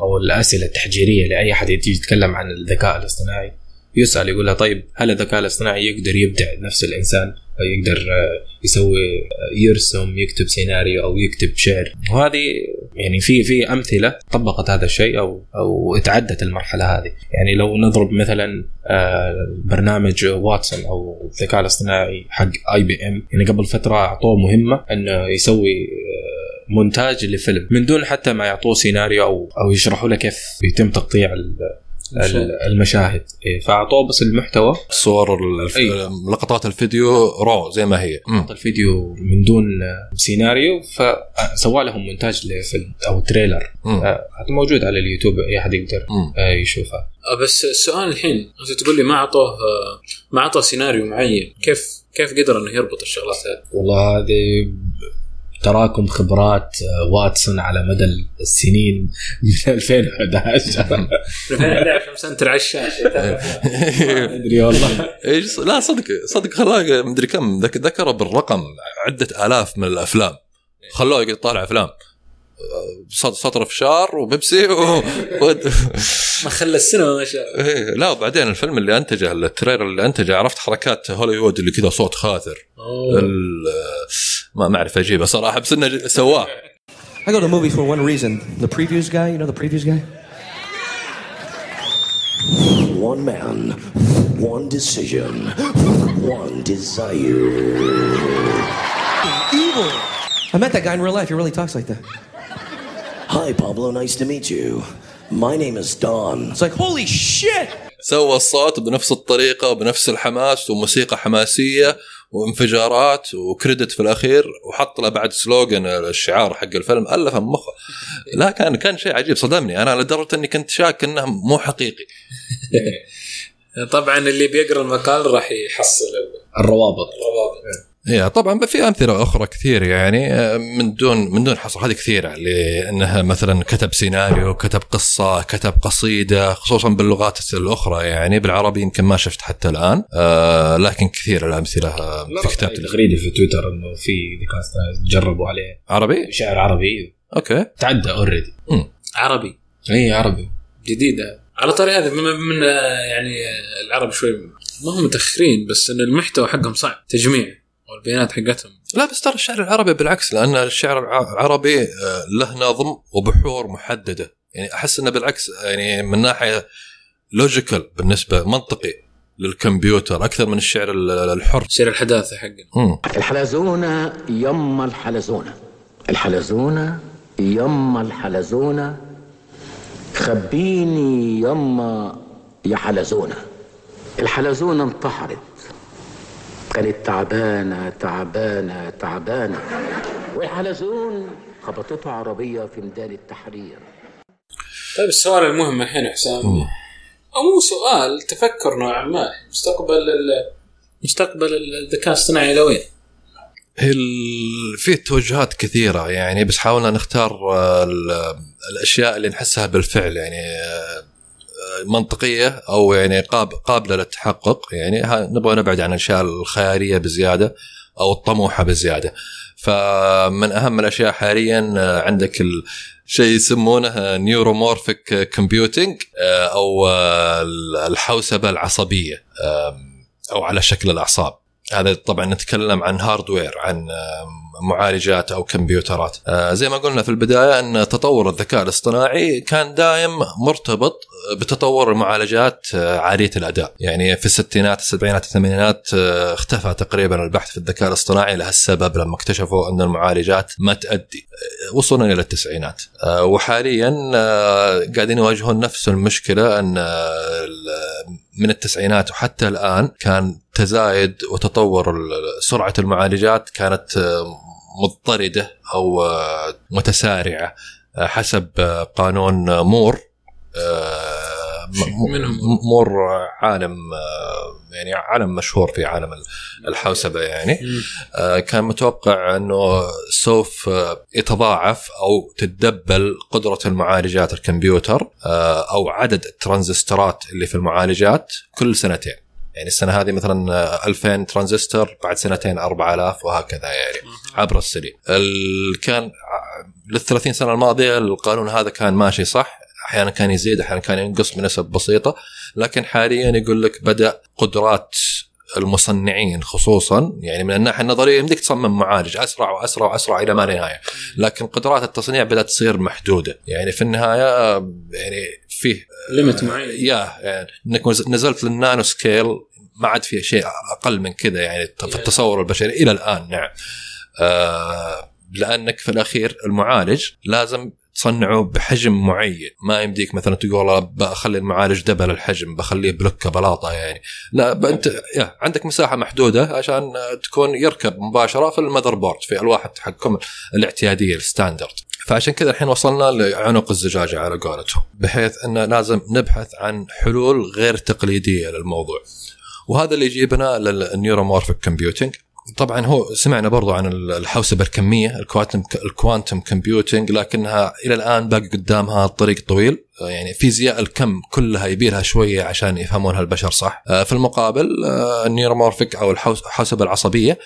أو الأسئلة التحجيرية لأي أحد يجي يتكلم عن الذكاء الاصطناعي يسأل يقول له طيب هل الذكاء الاصطناعي يقدر يبدع نفس الإنسان؟ أو يقدر آه، يسوي آه، يرسم يكتب سيناريو أو يكتب شعر؟ وهذه يعني في في أمثلة طبقت هذا الشيء أو أو تعدت المرحلة هذه. يعني لو نضرب مثلا آه، برنامج واتسون أو الذكاء الاصطناعي حق آي بي إم. يعني قبل فترة أعطوه مهمة إنه يسوي مونتاج لفيلم. من دون حتى ما يعطوه سيناريو أو أو يشرحوا له كيف يتم تقطيع المشاهد إيه، فأعطوه بس المحتوى صور الف... أي. لقطات الفيديو رو زي ما هي مم. الفيديو من دون سيناريو فسوى لهم مونتاج لفيلم أو تريلر. آه، هذا موجود على اليوتيوب أي أحد يقدر. آه، يشوفها آه، بس السؤال الحين أنت تقول لي ما أعطوه ما أعطوه سيناريو معين كيف كيف قدر إنه يربط الشغلات هذه؟ والله هذه تراكم خبرات آه، واتسون على مدى السنين من 2011 11 مسنتر على الشاشه أدري والله. إيش؟ لا صدق صدق خلاه مدري كم ذك- ذكره بالرقم عدة آلاف من الأفلام. خلوه يقعد يطالع أفلام. سط- سطر فشار وبيبسي و... و... ما خلى السينما ما شاء الله. إيه، لا وبعدين الفيلم اللي أنتجه التريلر اللي أنتجه عرفت حركات هوليوود اللي كذا صوت خاثر. ما ما اعرف اجيبه صراحة بس انه سواه I go to the movie for one reason. The previews guy, you know the previews guy? One man, one decision, one desire. Evil! I met that guy in real life. He really talks like that. Hi, Pablo. Nice to meet you. My name is Don. It's like, holy shit! سوى الصوت بنفس الطريقة وبنفس الحماس وموسيقى حماسيه وانفجارات وكريدت في الأخير وحط له بعد سلوغن الشعار حق الفيلم ألفه من مخه. لا كان كان شيء عجيب صدمني. أنا لدرجة إني كنت شاك إنه مو حقيقي. طبعا اللي بيقرأ المقال راح يحصل الروابط. الروابط. هي طبعا في أمثلة أخرى كثير يعني آه، من دون من دون حصر. هذه كثيرة لأنها مثلا كتب سيناريو كتب قصة كتب قصيدة خصوصا باللغات الأخرى يعني. بالعربي يمكن ما شفت حتى الآن آه لكن كثير الأمثلة في كتابه تغريده في تويتر إنه في ذكاء جربوا عليه. عربي؟ شعر عربي. أوكي. تعدى already عربي. اي عربي. جديده على طاري هذا من آه، يعني آه، العرب شوي ما هم متأخرين بس إن المحتوى حقهم صعب. تجميع. والبيانات حقتهم. لا بس ترى الشعر العربي بالعكس لأن الشعر الع- العربي آه، له نظم وبحور محددة. يعني أحس إنه بالعكس يعني من ناحية logical بالنسبة منطقي للكمبيوتر أكثر من الشعر ال- الحر. سير الحداثة حقنا. مم. الحلزونة يما الحلزونة. الحلزونة يما الحلزونة. خبيني يما يا حلزونة. الحلزونة انتحرت. كانت تعبانة تعبانة. تعبانة والحلزون خبطته عربية في ميدان التحرير. طيب السؤال المهم الحين يا حسام أو مو سؤال تفكر نوعا ما. مستقبل ال- مستقبل الذكاء الاصطناعي لوين؟ هي ال- في توجهات كثيرة يعني بس حاولنا نختار ال- الأشياء اللي نحسها بالفعل يعني منطقية أو يعني قاب- قابلة للتحقق. يعني نبغى نبعد عن الأشياء الخيالية بزيادة أو الطموحة بزيادة. فمن أهم الأشياء حاليا آه، عندك شيء يسمونه neuromorphic computing أو آه، الحوسبة العصبية أو على شكل الأعصاب. هذا طبعا نتكلم عن hardware عن معالجات أو كمبيوترات. آه، زي ما قلنا في البداية أن تطور الذكاء الاصطناعي كان دائم مرتبط بتطور المعالجات عاليه الأداء. يعني في الستينات السبعينات الثمانينات آه، اختفى تقريبا البحث في الذكاء الاصطناعي لهالسبب لما اكتشفوا أن المعالجات ما تؤدي آه، وصلنا إلى التسعينات. وحاليا قاعدين يواجهون نفس المشكلة أن من التسعينات وحتى الآن كان تزايد وتطور سرعة المعالجات كانت مضطرده أو آه، متسارعة آه، حسب آه، قانون مور مور عالم يعني عالم مشهور في عالم الحوسبة يعني. كان متوقع أنه سوف يتضاعف أو تتدبل قدرة المعالجات الكمبيوتر أو عدد الترانزستورات اللي في المعالجات كل سنتين. يعني السنة هذه مثلا آه، 2000 ترانزستور بعد سنتين 4000 وهكذا يعني عبر السنين. ال- كان ع- لل 30 سنة الماضية القانون هذا كان ماشي صح. أحيانا كان يزيد أحيانا كان ينقص بنسب بسيطة. لكن حاليا يقول لك بدأ قدرات المصنعين خصوصا يعني من الناحية النظرية يمديك تصمم معالج أسرع وأسرع وأسرع إلى ما لا نهاية. لكن قدرات التصنيع بدأت تصير محدودة. يعني في النهاية يعني فيه limit معين. يا يعني إنك نزلت لل nano scale ما عاد في شيء أقل من كذا يعني في التصور البشري إلى الآن نعم. آه لأنك في الأخير المعالج لازم تصنعه بحجم معين. ما يمديك مثلا تقول والله بخلي المعالج double الحجم بخليه بلوكة بلاطة يعني. لا انت عندك مساحة محدودة عشان تكون يركب مباشرة في ال motherboard في الواح حقكم الاعتيادية ال standard. فعشان كذا الحين وصلنا لعنق الزجاجة على قولتهم بحيث أن لازم نبحث عن حلول غير تقليدية للموضوع. وهذا اللي يجيبنا لل neuromorphic computing طبعا هو سمعنا برضو عن الحوسبة الكمية ال quantum ال quantum computing لكنها إلى الآن باقي قدامها طريق طويل يعني فيزياء الكم كلها يبيلها شوية عشان يفهمونها البشر صح؟ آه، في المقابل آه، ال neuromorphic أو الحوس- الحوسبة العصبية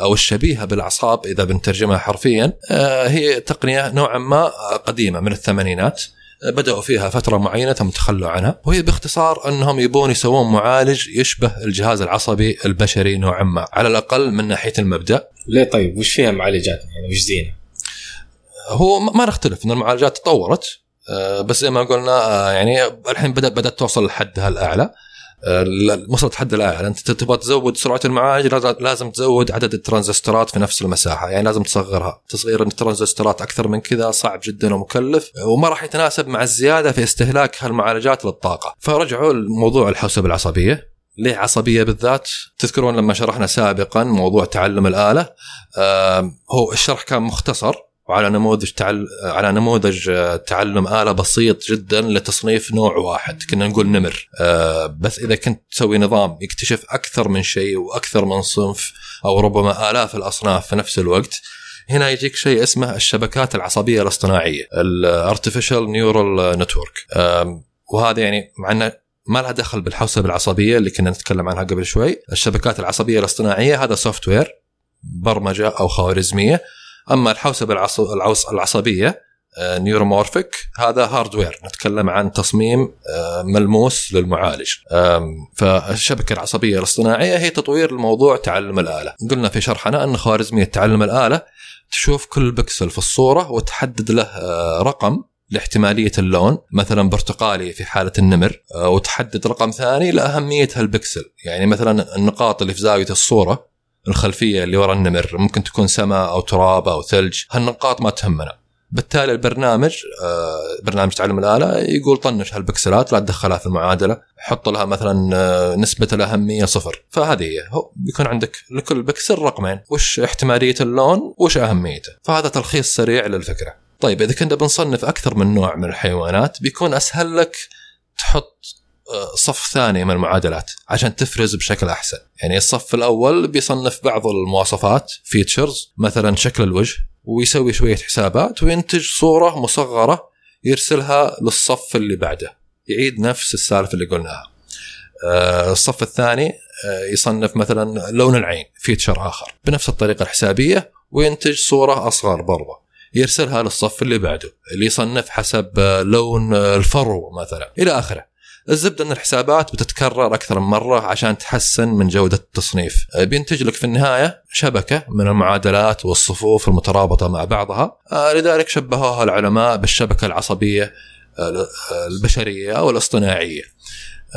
أو الشبيهة بالأعصاب إذا بنترجمها حرفيا آه، هي تقنية نوعا ما آه، قديمة من الثمانينات. بدأوا فيها فترة معينة ثم تخلوا عنها. وهي باختصار أنهم يبون يسوون معالج يشبه الجهاز العصبي البشري نوعا ما على الأقل من ناحية المبدأ. ليه طيب؟ وش فيها معالجات؟ يعني وش زينة؟ هو ما نختلف أن المعالجات تطورت آه، بس زي ما قلنا آه، يعني الحين بدأ بدأت توصل لحدها الأعلى. وصلت الحد الاعلى أنت تبغى تزود سرعة المعالج لازم- تزود عدد الترانزستورات في نفس المساحة. يعني لازم تصغرها. تصغير الترانزستورات أكثر من كذا صعب جدا ومكلف وما راح يتناسب مع الزيادة في استهلاك هالمعالجات للطاقة. فرجعوا لموضوع الحوسبة العصبية. ليه عصبية بالذات؟ تذكرون لما شرحنا سابقا موضوع تعلم الآلة. هو الشرح كان مختصر. وعلى نموذج تعل... على نموذج آه، تعلم آلة بسيط جدا لتصنيف نوع واحد. كنا نقول نمر. آه، بس إذا كنت تسوي نظام يكتشف أكثر من شيء وأكثر من صنف أو ربما آلاف الأصناف في نفس الوقت هنا يجيك شيء اسمه الشبكات العصبية الاصطناعية ال Artificial Neural Network. آم، وهذا يعني مع إنه ما لها دخل بالحوسبة العصبية اللي كنا نتكلم عنها قبل شوي، الشبكات العصبية الاصطناعية هذا software برمجة أو خوارزمية، أما الحوسبة العص- العص- العصبية آه، neuromorphic هذا hardware نتكلم عن تصميم آه، ملموس للمعالج. فالشبكة العصبية الاصطناعية هي تطوير الموضوع تعلم الآلة. قلنا في شرحنا أن خوارزمية تعلم الآلة تشوف كل بكسل في الصورة وتحدد له آه، رقم لاحتمالية اللون. مثلا برتقالي في حالة النمر وتحدد رقم ثاني لأهمية هالبكسل. يعني مثلا النقاط اللي في زاوية الصورة الخلفية اللي وراء النمر ممكن تكون سماء أو تراب أو ثلج هالنقاط ما تهمنا. بالتالي البرنامج آه، برنامج تعلم الآلة يقول طنش هالبكسلات لا تدخلها في المعادلة حط لها مثلا آه، نسبة الأهمية صفر. فهذه هي. هو بيكون عندك لكل بكسل رقمين وش احتمالية اللون؟ وش أهميته؟ فهذا تلخيص سريع للفكرة. طيب إذا كنا بنصنف أكثر من نوع من الحيوانات بيكون أسهل لك تحط صف ثاني من المعادلات عشان تفرز بشكل أحسن. يعني الصف الأول بيصنف بعض المواصفات features مثلا شكل الوجه ويسوي شوية حسابات وينتج صورة مصغرة يرسلها للصف اللي بعده. يعيد نفس السالفة اللي قلناها. آه، الصف الثاني آه، يصنف مثلا لون العين feature آخر. بنفس الطريقة الحسابية وينتج صورة أصغر برضه. يرسلها للصف اللي بعده اللي يصنف حسب آه، لون الفرو مثلا. إلى آخره. الزبدة أن الحسابات بتتكرر أكثر من مرة عشان تحسن من جودة التصنيف. آه، بينتج لك في النهاية شبكة من المعادلات والصفوف المترابطة مع بعضها. آه، لذلك شبهوها العلماء بالشبكة العصبية آه، البشرية أو الاصطناعية.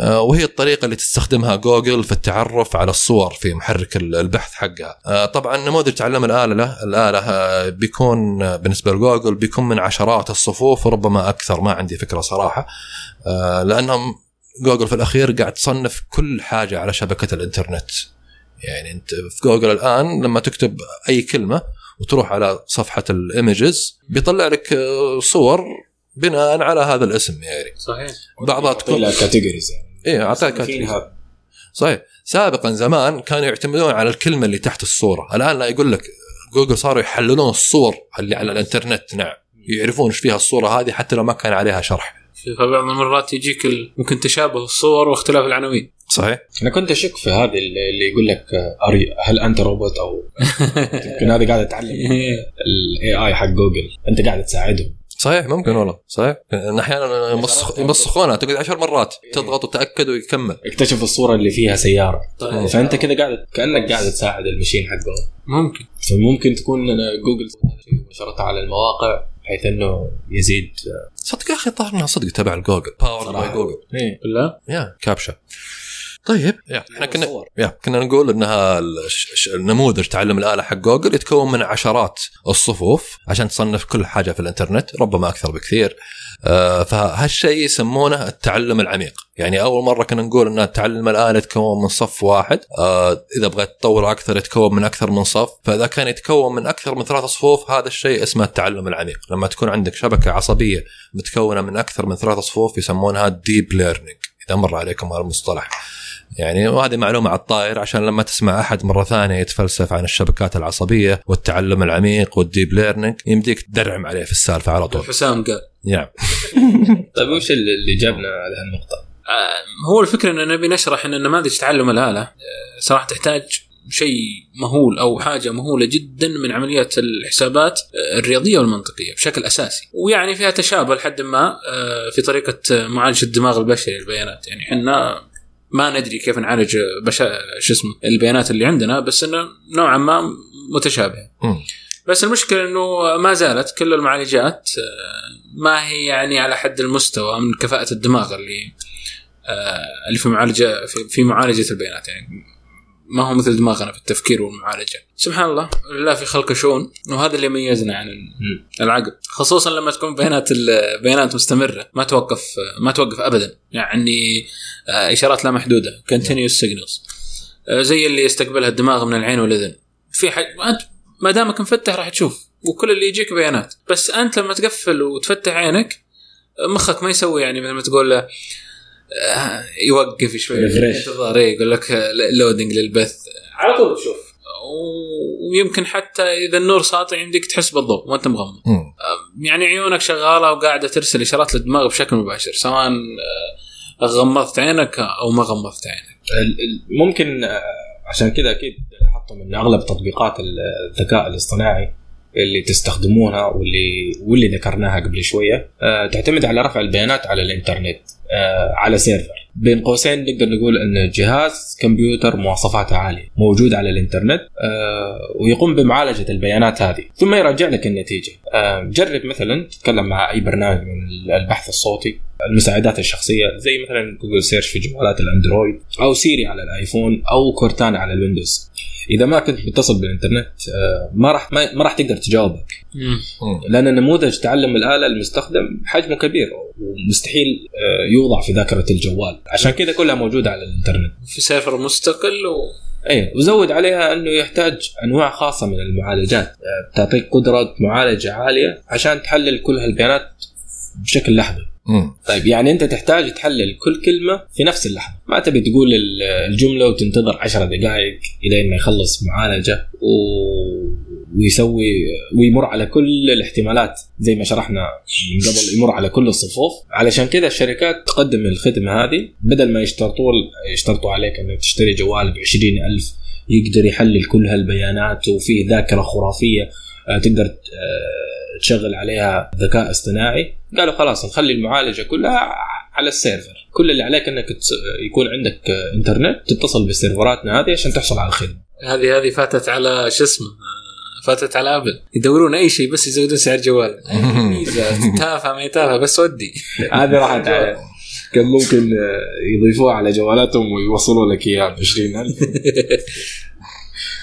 وهي الطريقة اللي تستخدمها جوجل في التعرف على الصور في محرك ال- البحث حقها. آه، طبعا نموذج تعلم الآلة له الآلة آه، بيكون آه، بالنسبة لجوجل بيكون من عشرات الصفوف وربما أكثر ما عندي فكرة صراحة. آه، لأنهم جوجل في الأخير قاعد تصنف كل حاجة على شبكة الإنترنت. يعني أنت في جوجل الآن لما تكتب أي كلمة وتروح على صفحة ال images بيطلع لك آه، صور بناء على هذا الاسم يعني. صحيح. بعضها تكون categories يعني. إيه اعطاك فيها. صحيح. سابقا زمان كانوا يعتمدون على الكلمة اللي تحت الصورة. الآن لا يقول لك جوجل صاروا يحللون الصور اللي على الإنترنت. نعم. يعرفون إيش فيها الصورة هذه حتى لو ما كان عليها شرح. في بعض المرات يجيك ال- ممكن تشابه الصور واختلاف العناوين. صحيح. أنا كنت أشك في هذا اللي يقول لك are you هل أنت روبوت أو يمكن هذا قاعد اتعلم ال AI حق جوجل أنت قاعد تساعدهم. صحيح ممكن. والله؟ صحيح. ان أحيانا يمسخ يمسخونها تقعد عشر مرات تضغط وتأكد ويكمل. اكتشف الصورة اللي فيها سيارة. طيب. فأنت كذا قاعد كأنك قاعد تساعد ال machine حقهم. ممكن. فممكن تكون جوجل ونشرتها على المواقع بحيث إنه يزيد. صدق يا أخي الظاهر انها صدق تبع الجوجل. باور باي. جوجل إيه. لا يا كابشا. طيب. إحنا كنا يا كنا نقول إنها النموذج تعلم الآلة حق جوجل يتكون من عشرات الصفوف عشان تصنف كل حاجة في الإنترنت ربما أكثر بكثير. آه، فهالشيء يسمونه التعلم العميق. يعني أول مرة كنا نقول إن تعلم الآلة يتكون من صف واحد. آه، إذا بغيت تطور أكثر يتكون من أكثر من صف. فإذا كان يتكون من أكثر من ثلاث صفوف هذا الشيء اسمه التعلم العميق. لما تكون عندك شبكة عصبية متكونة من أكثر من ثلاث صفوف يسمونها deep learning إذا مر عليكم هذا المصطلح. يعني وهذه معلومة على الطاير عشان لما تسمع أحد مرة ثانية يتفلسف عن الشبكات العصبية والتعلم العميق وال deep learning يمديك تدرعم عليه في السالفة على طول. حسام قال. نعم. طيب وش اللي جابنا على هالنقطة؟ آه، هو الفكرة إن نبي نشرح ان نماذج تعلم الآلة. آه، صراحة تحتاج شيء مهول أو حاجة مهولة جدا من عمليات الحسابات آه، الرياضية والمنطقية بشكل أساسي. ويعني فيها تشابه لحد ما في طريقة معالجة الدماغ البشري للبيانات يعني إحنا ما ندري كيف نعالج بشا شو اسمه البيانات اللي عندنا بس إنه نوعا ما متشابهة. بس المشكلة إنه ما زالت كل المعالجات آه، ما هي يعني على حد المستوى من كفاءة الدماغ اللي آه، اللي في معالجه في معالجة البيانات يعني ما هو مثل دماغنا في التفكير والمعالجة. سبحان الله لله في خلق شؤون وهذا اللي يميزنا عن العقل. خصوصا لما تكون بيانات البيانات مستمرة ما توقف ما توقف ابدا. يعني آه، إشارات لا محدودة continuous signals. آه، زي اللي يستقبلها الدماغ من العين والأذن. في حاجة أنت ما دامك مفتح راح تشوف وكل اللي يجيك بيانات. بس أنت لما تقفل وتفتح عينك مخك ما يسوي يعني مثل ما تقول له يوقف شوي. انتظار إيه، يقول لك لودنج للبث. على طول تشوف. ويمكن حتى إذا النور ساطع يمديك تحس بالضوء وانت مغمض مم. يعني عيونك شغالة وقاعدة ترسل إشارات للدماغ بشكل مباشر سواء آه، غمضت عينك أو ما غمضت عينك. ال- ال- ممكن آه، عشان كذا أكيد لاحظتم ان أغلب تطبيقات الذكاء الاصطناعي. اللي تستخدمونها واللي واللي ذكرناها قبل شوية. آه، تعتمد على رفع البيانات على الإنترنت آه، على سيرفر. بين قوسين نقدر نقول إن جهاز كمبيوتر مواصفاته عالية موجود على الإنترنت آه، ويقوم بمعالجة البيانات هذه. ثم يراجع لك النتيجة. جرب مثلا تتكلم مع أي برنامج من البحث الصوتي المساعدات الشخصية زي مثلا جوجل سيرش في جوالات الأندرويد أو سيري على الآيفون أو كورتانا على الويندوز. إذا ما كنت متصل بالإنترنت آه، ما راح ما ما راح تقدر تجاوبك. لأن نموذج تعلم الآلة المستخدم حجمه كبير ومستحيل آه، يوضع في ذاكرة الجوال. عشان كذا كلها موجودة على الإنترنت. في server مستقل و... اي وزود عليها إنه يحتاج أنواع خاصة من المعالجات. آه، تعطيك قدرة معالجة عالية عشان تحلل كل هالبيانات بشكل لحظي. طيب يعني أنت تحتاج تحلل كل كلمة في نفس اللحظة. ما تبي تقول ال- الجملة وتنتظر عشر دقائق إلى ما يخلص معالجة و... ويسوي ويمر على كل الاحتمالات زي ما شرحنا من قبل يمر على كل الصفوف. علشان كذا الشركات تقدم الخدمة هذه. بدل ما يشترطوا يشترطوا عليك إنك تشتري جوال ب ألف يقدر يحلل كل هالبيانات وفيه ذاكرة خرافية آه، تقدر آه، تشغل عليها ذكاء اصطناعي. قالوا خلاص نخلي المعالجة كلها على ال server. كل اللي عليك إنك يكون عندك إنترنت تتصل بالسيرفراتنا هذه عشان تحصل على الخدمة. هذه هذه فاتت على شو اسمه؟ فاتت على ابل يدورون أي شيء بس يزودون سعر جوال. ميزه تافهه ما هي تافهه بس ودي. هذه راحت كان ممكن يضيفوها على جوالاتهم ويوصلوا لك إياها ب 20000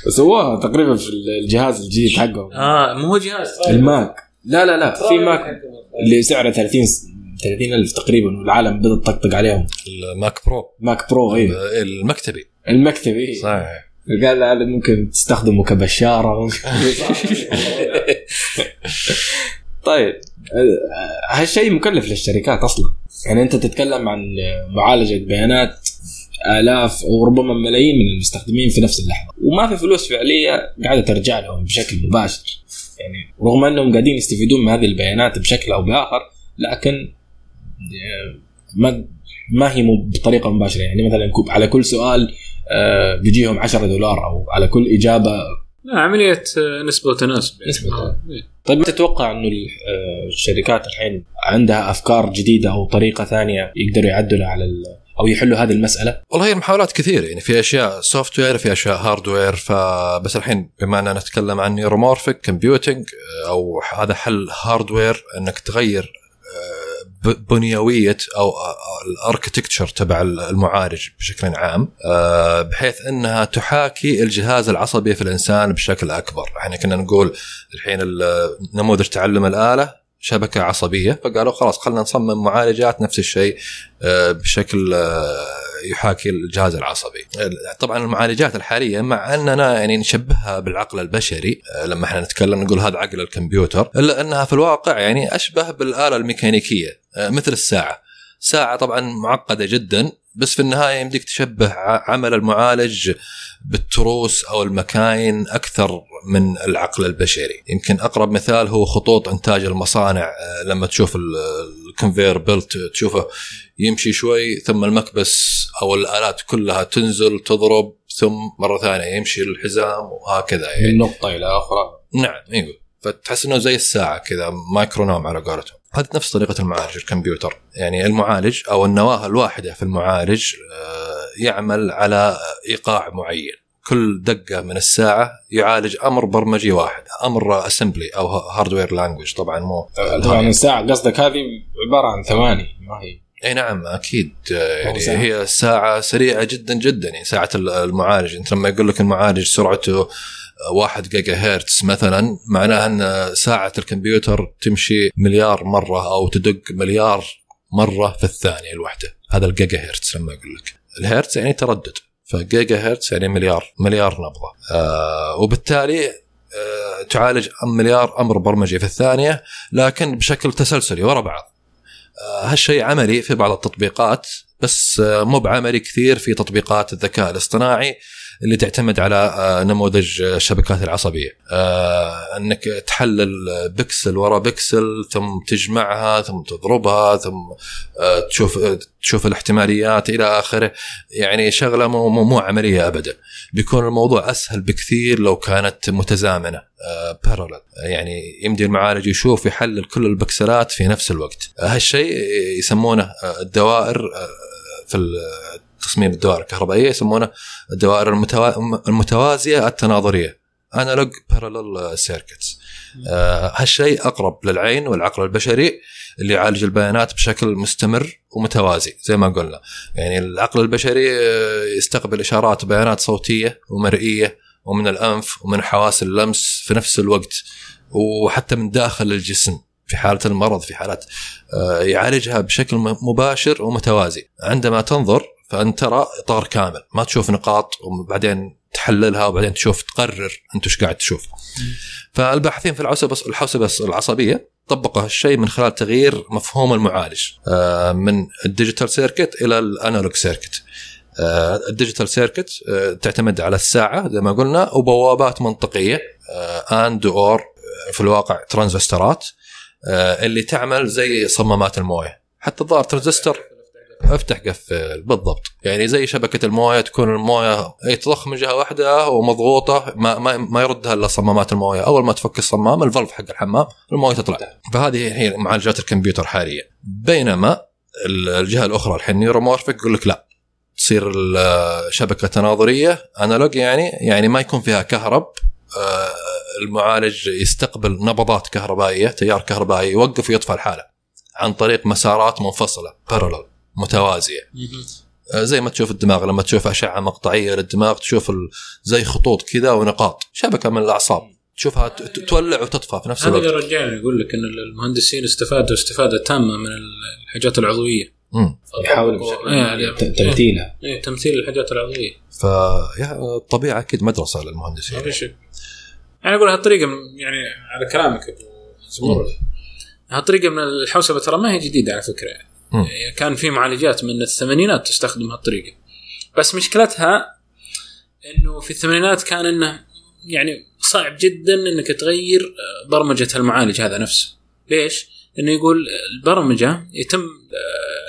سووها تقريبا في الجهاز الجديد حقهم. آه مو هو جهاز. الماك. لا لا لا في ماك اللي سعره 30 30000 تقريبا والعالم بدأت تطقطق عليهم. الماك برو. ماك برو اي المكتبي. المكتب اي صحيح. قال هذا ممكن تستخدمه كبشارة. طيب هالشيء مكلف للشركات أصلا. يعني أنت تتكلم عن معالجة بيانات آلاف أو ربما ملايين من المستخدمين في نفس اللحظة. وما في فلوس فعلية قاعدة ترجع لهم بشكل مباشر. يعني رغم أنهم قاعدين يستفيدون من هذه البيانات بشكل أو بآخر لكن آه، ما ما هي مو بطريقة مباشرة يعني مثلا على كل سؤال آه، بيجيهم 10 دولار أو على كل إجابة لا عملية آه، نسبة وتناسب نسبة آه،. إيه. طيب ما تتوقع إنه ال- الشركات الحين عندها أفكار جديدة أو طريقة ثانية يقدروا يعدلوا على أو يحلوا هذه المسألة؟ والله هي المحاولات كثيره يعني في أشياء software في أشياء hardware فبس الحين بما أننا نتكلم عن neuromorphic computing أو هذا حل hardware أنك تغير آه، بنيوية أو ال architecture تبع المعالج بشكل عام آه، بحيث أنها تحاكي الجهاز العصبي في الإنسان بشكل أكبر يعني كنا نقول الحين ال- نموذج تعلم الآلة شبكة عصبية. فقالوا خلاص خلينا نصمم معالجات نفس الشيء آه، بشكل آه، يحاكي الجهاز العصبي. طبعا المعالجات الحالية مع أننا يعني نشبهها بالعقل البشري آه، لما إحنا نتكلم نقول هذا عقل الكمبيوتر إلا أنها في الواقع يعني أشبه بالآلة الميكانيكية آه، مثل الساعة. ساعة طبعا معقدة جدا بس في النهاية يمديك تشبه عمل المعالج بالتروس أو المكاين أكثر من العقل البشري. يمكن أقرب مثال هو خطوط إنتاج المصانع. آه، لما تشوف ال conveyor belt تشوفه يمشي شوي ثم المكبس أو الآلات كلها تنزل تضرب ثم مرة ثانية يمشي الحزام وهكذا يعني. من نقطة إلى أخرى. نعم أيوه. فتحس إنه زي الساعة كذا مايكرونوم على قولتهم. هذه نفس طريقة المعالج الكمبيوتر. يعني المعالج أو النواة الواحدة في المعالج آه، يعمل على إيقاع معين. كل دقة من الساعة يعالج أمر برمجي واحد أمر assembly أو hardware language طبعا مو طبعا الساعة قصدك هذه عبارة عن ثواني ما هي. إي نعم أكيد. آه، يعني ساعة. هي ساعة سريعة جدا جدا. يعني ساعة المعالج. أنت لما يقول لك المعالج سرعته 1 جيجا هرتز مثلا معناها أن ساعة الكمبيوتر تمشي مليار مرة أو تدق مليار مرة في الثانية الواحده هذا الجيجا هرتز لما أقول لك. الهرتز يعني تردد. فجيجا هرتز يعني مليار مليار نبضة. آه وبالتالي آه تعالج مليار أمر برمجي في الثانية لكن بشكل تسلسلي ورا بعض. آه، هالشيء عملي في بعض التطبيقات بس آه، مو بعملي كثير في تطبيقات الذكاء الاصطناعي. اللي تعتمد على آه، نموذج آه، الشبكات العصبية. آه، انك تحلل بكسل ورا بكسل ثم تجمعها ثم تضربها ثم تشوف تشوف الاحتماليات إلى آخره. يعني شغلة مو, مو, مو عملية ابدا. بيكون الموضوع أسهل بكثير لو كانت متزامنة parallel يعني يمدي المعالج يشوف يحلل كل البكسلات في نفس الوقت. هالشيء يسمونه الدوائر في تصميم الدوائر الكهربائية يسمونه الدوائر المتوا- المتوازية التناظرية. analog parallel circuits هالشيء أقرب للعين والعقل البشري اللي يعالج البيانات بشكل مستمر ومتوازي زي ما قلنا. يعني العقل البشري آه، يستقبل إشارات بيانات صوتية ومرئية ومن الأنف ومن حواس اللمس في نفس الوقت وحتى من داخل الجسم في حالة المرض في حالات آه، يعالجها بشكل مباشر ومتوازي. عندما تنظر فأنت ترى إطار كامل. ما تشوف نقاط وبعدين تحللها وبعدين تشوف تقرر أنت إيش قاعد تشوف. فالباحثين في الحوسبة العصبية طبقوا هالشيء من خلال تغيير مفهوم المعالج آه، من ال digital circuit إلى ال analog circuit. آه، ال digital circuit آه، تعتمد على الساعة زي ما قلنا وبوابات منطقية AND OR في الواقع ترانزستورات اللي تعمل زي صمامات الموية. حتى الظاهر ترانزستور افتح قفل بالضبط. يعني زي شبكة الموية تكون الموية أي تضخ من جهة واحدة ومضغوطة ما ما, ما يردها إلا صمامات الموية. أول ما تفك الصمام ال valve حق الحمام الموية تطلع. فهذه هي معالجات الكمبيوتر حاليا. بينما الجهة الأخرى الحين نيورومورفيك يقول لك لا. تصير الشبكه تناظرية أنالوج يعني يعني ما يكون فيها كهرب. آه، المعالج يستقبل نبضات كهربائية تيار كهربائي يوقف ويطفى الحالة. عن طريق مسارات منفصلة بارلل متوازية. آه، زي ما تشوف الدماغ لما تشوف أشعة مقطعية للدماغ تشوف ال- زي خطوط كذا ونقاط. شبكة من الأعصاب. تشوفها تولع وتطفى في نفس هذا اللي الوقت رجعني يقول لك إن المهندسين استفادوا استفادة تامة من الحاجات العضوية. يحاول إيه، ت- تمثيلها. إيه، تمثيل الحاجات العضوية. فالطبيعه أكيد مدرسة للمهندسين. ما في شيء. يعني أقول هالطريقة يعني على كلامك أبو زمر. هالطريقة من الحوسبة ترى ما هي جديدة على فكرة. يعني. مم. كان في معالجات من الثمانينات تستخدم هالطريقة بس مشكلتها إنه في الثمانينات كان إنه يعني صعب جدا إنك تغير برمجة المعالج هذا نفسه ليش؟ إنه يقول البرمجة يتم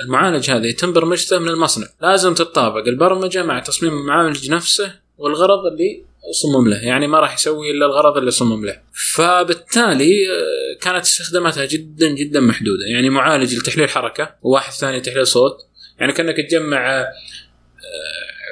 المعالج هذا يتم برمجته من المصنع لازم تتطابق البرمجة مع تصميم المعالج نفسه والغرض اللي صمم له يعني ما راح يسوي إلا الغرض اللي صمم له. فبالتالي آه، كانت استخداماتها جدا جدا محدودة. يعني معالج لتحليل حركة وواحد ثاني تحليل صوت. يعني كأنك تجمع آه،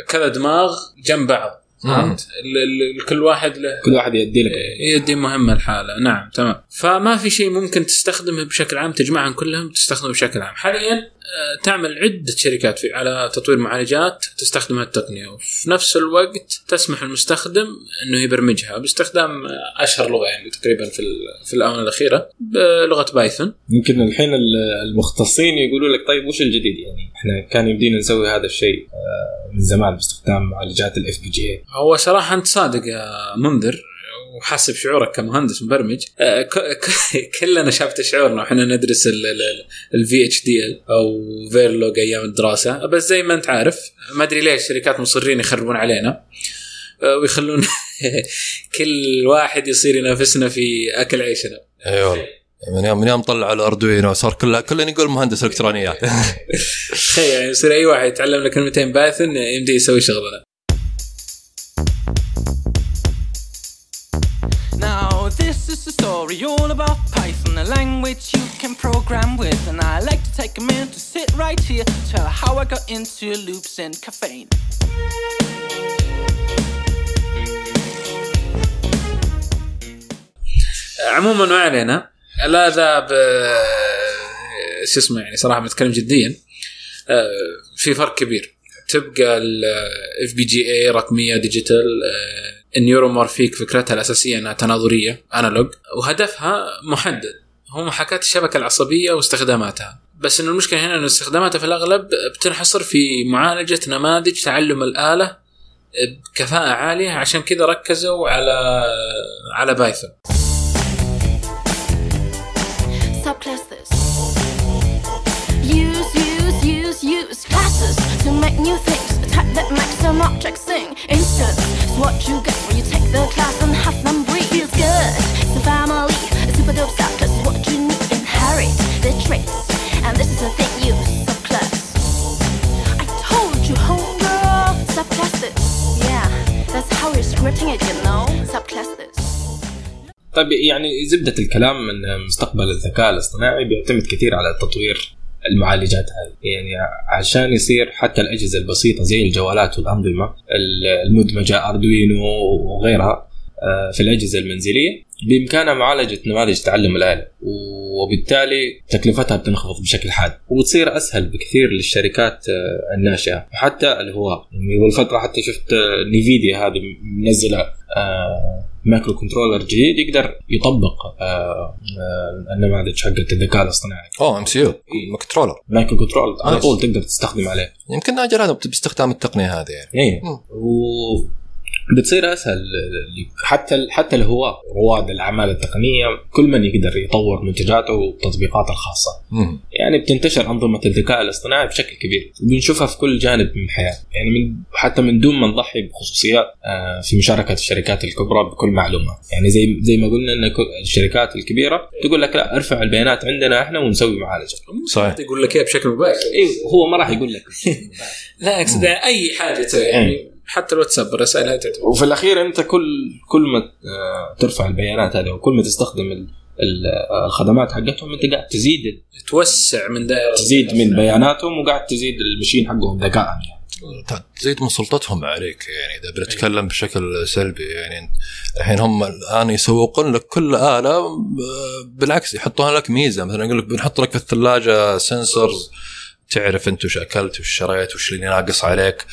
كذا دماغ جنب بعض. فهمت؟ ال- ال- كل واحد له كل واحد يدي لك. يدي مهمة لحاله. نعم تمام. فما في شيء ممكن تستخدمه بشكل عام تجمعهم كلهم تستخدمه بشكل عام. حاليا آه، تعمل عدة شركات في على تطوير معالجات تستخدم هالتقنيه وفي نفس الوقت تسمح للمستخدم إنه يبرمجها باستخدام آه، أشهر لغة يعني تقريبا في في الآونة الأخيرة بلغة بايثون. يمكن الحين ال- المختصين يقولوا لك طيب وش الجديد؟ يعني إحنا كان يمدينا نسوي هذا الشيء آه، من زمان باستخدام معالجات ال FP GA هو صراحة انت صادق يا منذر. وحسب شعورك كمهندس مبرمج آه، كلنا شافت شعورنا. وإحنا ندرس ال VHDL أو Verilog أيام الدراسة. بس زي ما أنت عارف ما أدري ليش الشركات مصرين يخربون علينا. آه، ويخلون كل واحد يصير ينافسنا في أكل عيشنا. اي والله من يوم من يوم طلعوا الأردوينو صار كله كلنا يقول مهندس إلكترونيات. تخيل يعني يصير أي واحد يتعلم له كلمتين بايثون يمدي يسوي شغلنا this is a story all about Python, a language you can program with. And I like to take a minute to sit right here, tell how I got into loops and caffeine. عموما ما علينا لا ذا ب شو اسمه يعني صراحة بنتكلم جديا آه، في فرق كبير تبقى ال FPGA رقميه digital آه، ال neuromorphic فكرتها الأساسية إنها تناظرية analog. وهدفها محدد. هو محاكاه الشبكة العصبية واستخداماتها. بس إنه المشكلة هنا إنه استخداماتها في الأغلب بتنحصر في معالجة نماذج تعلم الآلة بكفاءة عالية. عشان كذا ركزوا على على بايثون. Use, use, use, use classes to make new things. Type that makes some objects sing. Instance is what you get when you take the class and have them breathe. Feels good. It's a family. A super dope subclass is what you need. Inherit the traits. And this is the thing you subclass. I told you, homegirl. Subclass this. Yeah, that's how you're scripting it, you know. Subclass this. طيب يعني زبده الكلام ان مستقبل الذكاء الاصطناعي بيعتمد كثير على تطوير المعالجات هذه. يعني عشان يصير حتى الأجهزة البسيطة زي الجوالات والأنظمة المدمجة أردوينو وغيرها آه، في الأجهزة المنزلية بإمكانها معالجة نماذج تعلم الآلة. وبالتالي تكلفتها بتنخفض بشكل حاد وبتصير أسهل بكثير للشركات آه، الناشئة وحتى الهواء يعني قبل فتره حتى شفت آه، نيفيديا هذه منزلة آه، microcontroller جديد يقدر يطبق آه، آه، النماذج حقت الذكاء الاصطناعي. أوه MCU. controller microcontroller على. طول تقدر تستخدم عليه. يمكن أجل هذا باستخدام التقنية هذه يعني. و بتصير أسهل حتى حتى الهواة رواد الأعمال التقنية كل من يقدر يطور منتجاته وتطبيقاته الخاصة. مم. يعني بتنتشر أنظمة الذكاء الاصطناعي بشكل كبير وبنشوفها في كل جانب من الحياة. يعني من حتى من دون ما نضحي بخصوصيات آه، في مشاركة الشركات الكبرى بكل معلومه يعني زي زي ما قلنا إن الشركات الكبيرة تقول لك لا ارفع البيانات عندنا إحنا ونسوي معالجة. صحيح. يقول لك إيه بشكل مباشر. أيوه هو ما راح يقول لك. لا أقصد أي حاجة يعني حتى الواتساب الرسائل هذه تعتبر وفي الأخير أنت كل كل ما آه، ترفع البيانات هذه وكل ما تستخدم آه، الخدمات حقتهم أنت قاعد تزيد توسع من دائرة تزيد من بياناتهم وقاعد تزيد المشين حقهم ذكاء يعني. تزيد من سلطتهم عليك يعني إذا بنتكلم بشكل سلبي يعني. الحين هم الآن يسوقون لك كل آلة ب- بالعكس يحطون لك ميزة. مثلا يقول لك بنحط لك في الثلاجة سنسورز تعرف انت وش اكلت وش شريت وش اللي ناقص عليك.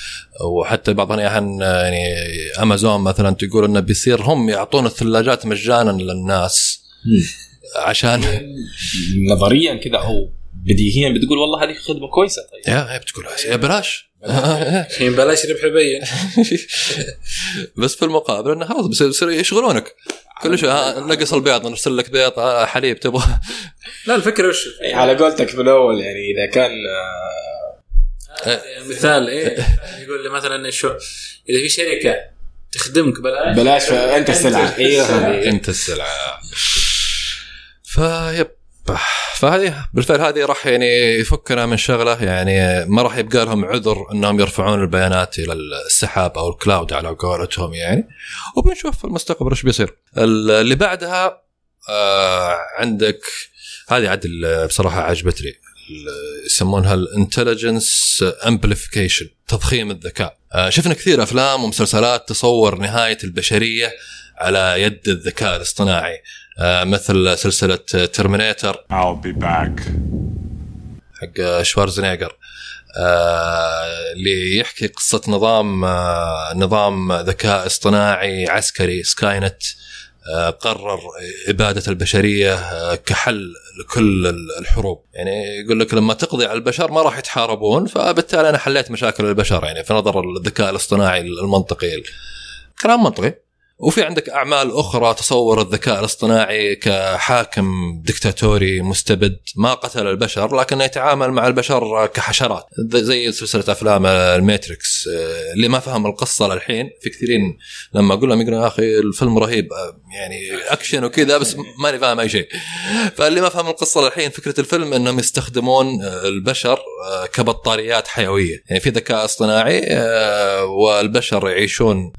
وحتى بعض الاحيان يعني امازون مثلا تقول إنه بيصير هم يعطون الثلاجات مجانا للناس. عشان نظريا كذا أو بديهيا بتقول والله هذه خدمة كويسة. طيب. يا بتقول يا بلاش. الحين بلاش ربح يبين. بس في المقابل إنه خلاص بيصير يشغلونك. كل شيء ها، نقص البيض نرسل لك بيض ها، حليب تبغى. لا الفكرة وش؟ إيه، على قولتك في الأول يعني إذا كان آه، مثال إيه يقول لي مثلا شو إذا في شركة تخدمك بلاش بلاش أنت السلعة. أيوه أنت السلعة. فيب. فهذه بالفعل هذه راح يعني يفكنا من شغلة يعني ما راح يبقى لهم عذر إنهم يرفعون البيانات إلى السحاب أو الكلاود على قولتهم يعني. وبنشوف في المستقبل إيش بيصير. اللي بعدها آه عندك هذه عاد بصراحة عجبتني. يسمونها ال intelligence amplification تضخيم الذكاء. آه، شفنا كثير أفلام ومسلسلات تصور نهاية البشرية على يد الذكاء الاصطناعي. مثل سلسلة Terminator. I'll be back. حق شوارزنيجر. آه، اللي يحكي قصة نظام آه، نظام ذكاء اصطناعي عسكري Skynet. آه، قرر إبادة البشرية آه، كحل لكل ال- الحروب. يعني يقول لك لما تقضي على البشر ما راح يتحاربون فبالتالي أنا حليت مشاكل البشر. يعني في نظر الذكاء الاصطناعي المنطقي. كلام منطقي. وفي عندك أعمال أخرى تصور الذكاء الاصطناعي كحاكم دكتاتوري مستبد ما قتل البشر لكنه يتعامل مع البشر كحشرات. زي سلسلة أفلام الماتريكس آه، اللي ما فهم القصة للحين. في كثيرين لما أقول لهم يقولون يا أخي الفيلم رهيب آه، يعني أكشن وكذا بس ماني فاهم أي شيء. فاللي ما فهم القصة للحين فكرة الفيلم إنهم يستخدمون آه، البشر كبطاريات حيوية. يعني في ذكاء اصطناعي والبشر يعيشون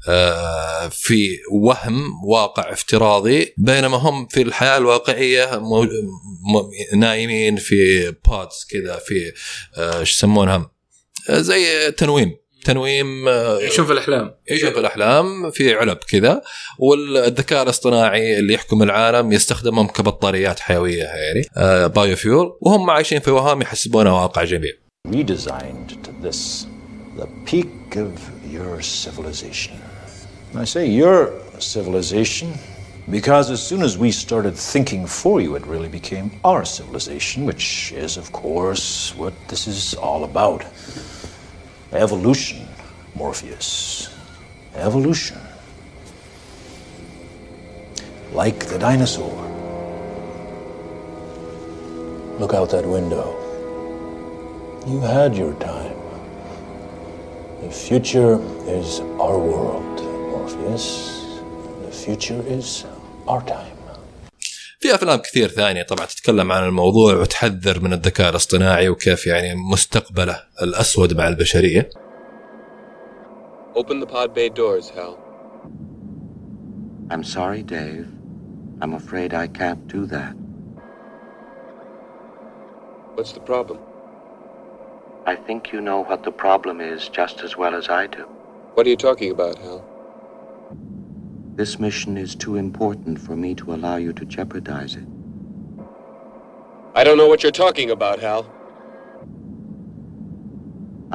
في وهم واقع افتراضي بينما هم في الحياة الواقعية مو- م- نايمين في بودز كذا في آه، إيش يسمونها؟ آه، زي تنويم. تنويم آه، يعيشون في الأحلام. يعيشون في الأحلام في علب كذا والذكاء الاصطناعي اللي يحكم العالم يستخدمهم كبطاريات حيوية يعني آه بايو فيول وهم عايشين في وهام يحسبونه واقع جميل. Redesigned to this, the peak of your civilization. I say your civilization because as soon as we started thinking for you, it really became our civilization, which is, of course, what this is all about. Evolution, Morpheus. Evolution. Like the dinosaur. Look out that window. You had your time. The future is our world, Morpheus The future is our time. في افلام كثير ثانيه طبعا تتكلم عن الموضوع وتحذر من الذكاء الاصطناعي وكيف يعني مستقبله الاسود مع البشريه Open the pod bay doors, Hal. I'm sorry, Dave. I'm afraid I can't do that. What's the problem? I think you know what the problem is just as well as I do. What are you talking about, Hal? This mission is too important for me to allow you to jeopardize it. I don't know what you're talking about, Hal.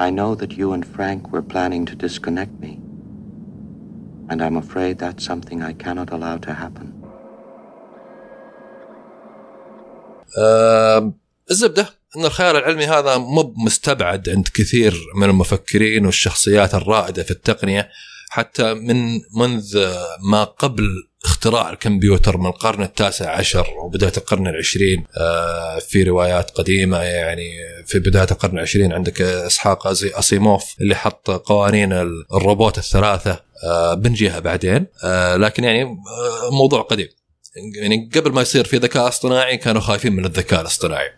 I know that you and Frank were planning to disconnect me. And I'm afraid that's something I cannot allow to happen. آه الزبده ان الخيال العلمي هذا مو مستبعد عند كثير من المفكرين والشخصيات الرائده في التقنيه حتى من منذ ما قبل اختراع الكمبيوتر من القرن التاسع عشر وبداية القرن العشرين آه، في روايات قديمة يعني في بداية القرن العشرين عندك إسحاق أزي- أسيموف اللي حط قوانين ال- الروبوت الثلاثة آه، بنجيها بعدين آه، لكن يعني آه، موضوع قديم. يعني قبل ما يصير في ذكاء اصطناعي كانوا خايفين من الذكاء الاصطناعي.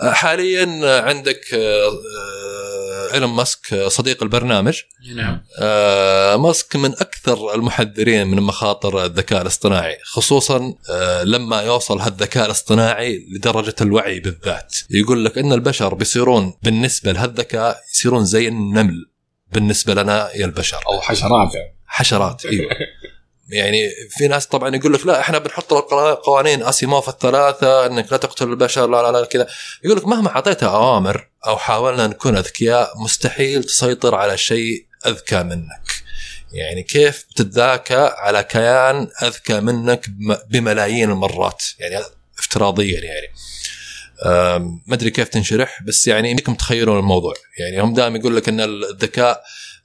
آه، حاليا آه، عندك آه، آه، إيلون ماسك صديق البرنامج. نعم. آه، ماسك من أكثر المحذرين من مخاطر الذكاء الاصطناعي خصوصا آه، لما يوصل هالذكاء الاصطناعي لدرجة الوعي بالذات. يقول لك إن البشر بيصيرون بالنسبة لهالذكاء يصيرون زي النمل بالنسبة لنا يا البشر. أو حشرات حشرات إيوه. يعني في ناس طبعا يقول لك لا إحنا بنحط قوانين اسيموف الثلاثة إنك لا تقتل البشر لا لا لا كذا. يقول لك مهما اعطيتها أوامر أو حاولنا نكون أذكياء مستحيل تسيطر على شيء أذكى منك. يعني كيف تتذاكى على كيان أذكى منك بم- بملايين المرات؟ يعني افتراضيا يعني. ما أدري كيف تنشرح بس يعني يمكن تخيلون الموضوع. يعني هم دائما يقول لك إن الذكاء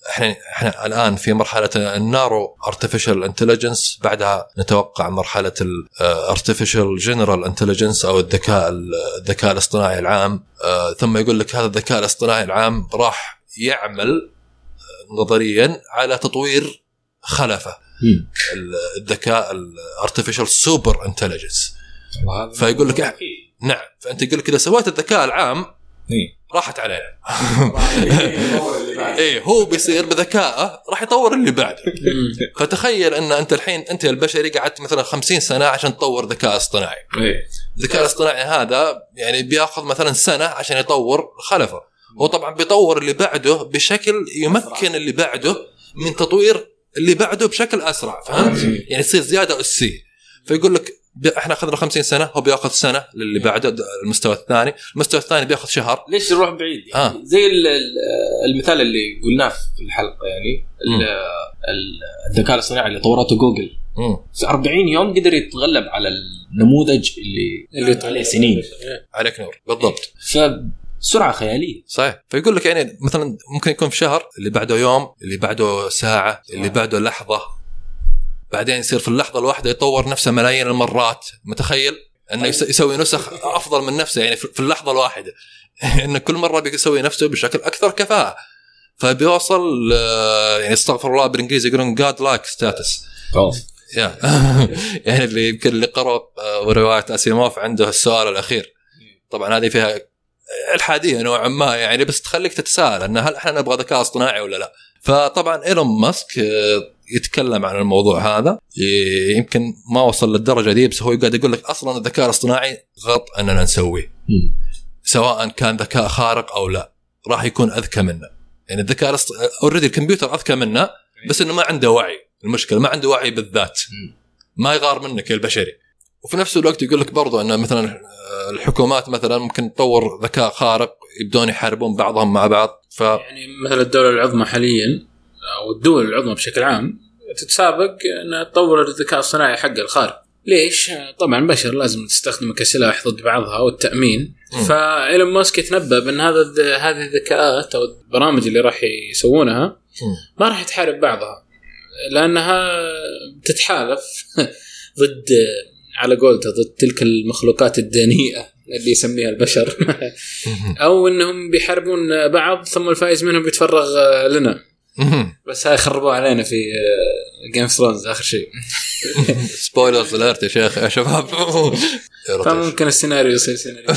إحنا إحنا الآن في مرحلة ال narrow artificial intelligence بعدها نتوقع مرحلة ال artificial general intelligence أو الذكاء الذكاء الاصطناعي العام. آه، ثم يقول لك هذا الذكاء الاصطناعي العام راح يعمل آه، نظريا على تطوير خلفه. ال- الذكاء ال artificial super intelligence فيقول لك نعم. فأنت يقول لك إذا سويت الذكاء العام راحت علينا. إيه هو بيصير بذكائه راح يطور اللي بعده. فتخيل إن أنت الحين أنت البشري قعدت مثلا 50 سنة عشان تطور ذكاء اصطناعي. إيه. الذكاء الاصطناعي هذا يعني بياخذ مثلا سنة عشان يطور خلفه. هو طبعا بيطور اللي بعده بشكل يمكن اللي بعده من تطوير اللي بعده بشكل أسرع فهمت؟ يعني يصير زيادة أسية فيقول لك إحنا أخذنا 50 سنة هو بيأخذ سنة للي بعده المستوى الثاني، المستوى الثاني بيأخذ شهر. ليش نروح بعيد؟ يعني آه. زي ال- ال- المثال اللي قلناه في الحلقة يعني ال- ال- الذكاء الاصطناعي اللي طورته جوجل. مم. في 40 يوم قدر يتغلب على النموذج اللي اللي عليه سنين. عليك نور. بالضبط. فسرعه خيالية. صحيح. فيقول لك يعني مثلا ممكن يكون في شهر اللي بعده يوم اللي بعده ساعة اللي بعده لحظة. بعدين يصير في اللحظة الواحدة يطور نفسه ملايين المرات. متخيل؟ إنه يس- يسوي نسخ أفضل من نفسه يعني في اللحظة الواحدة. إنه كل مرة بيسوي نفسه بشكل أكثر كفاءة. فبيوصل يعني استغفر الله بالإنجليزي يقولون god-like status يعني اللي يمكن اللي قرأ رواية اسيموف عنده السؤال الأخير. طبعا هذه فيها الحادية نوعا ما يعني بس تخليك تتساءل إن هل إحنا نبغى ذكاء اصطناعي ولا لا؟ فطبعا إيلون ماسك يتكلم عن الموضوع هذا. يمكن ما وصل للدرجة دي بس هو قاعد يقول لك أصلا الذكاء الاصطناعي غلط أننا نسويه. سواء كان ذكاء خارق أو لا راح يكون أذكى منا. يعني الذكاء اوريدي الكمبيوتر أذكى منا بس إنه ما عنده وعي. المشكلة ما عنده وعي بالذات. ما يغار منك يا البشري. وفي نفس الوقت يقول لك برضو ان مثلا آه، الحكومات مثلا ممكن تطور ذكاء خارق يبدون يحاربون بعضهم مع بعض. ف يعني مثلا الدولة العظمى حاليا أو الدول العظمى بشكل عام تتسابق انها تطور الذكاء الصناعي حق الخارق ليش؟ طبعا البشر لازم تستخدمه كسلاح ضد بعضها والتأمين. فايلون ماسك يتنبأ بأن هذا هذه الذكاءات أو البرامج اللي راح يسوونها ما راح تحارب بعضها لأنها تتحالف ضد على قولته ضد تلك المخلوقات الدنيئة اللي يسميها البشر. أو إنهم بيحاربون بعض ثم الفايز منهم بيتفرغ لنا. بس هاي خربوا علينا في Game of Thrones آخر شيء. spoilers alert يا شيخ يا شباب. فممكن السيناريو يصير سيناريو.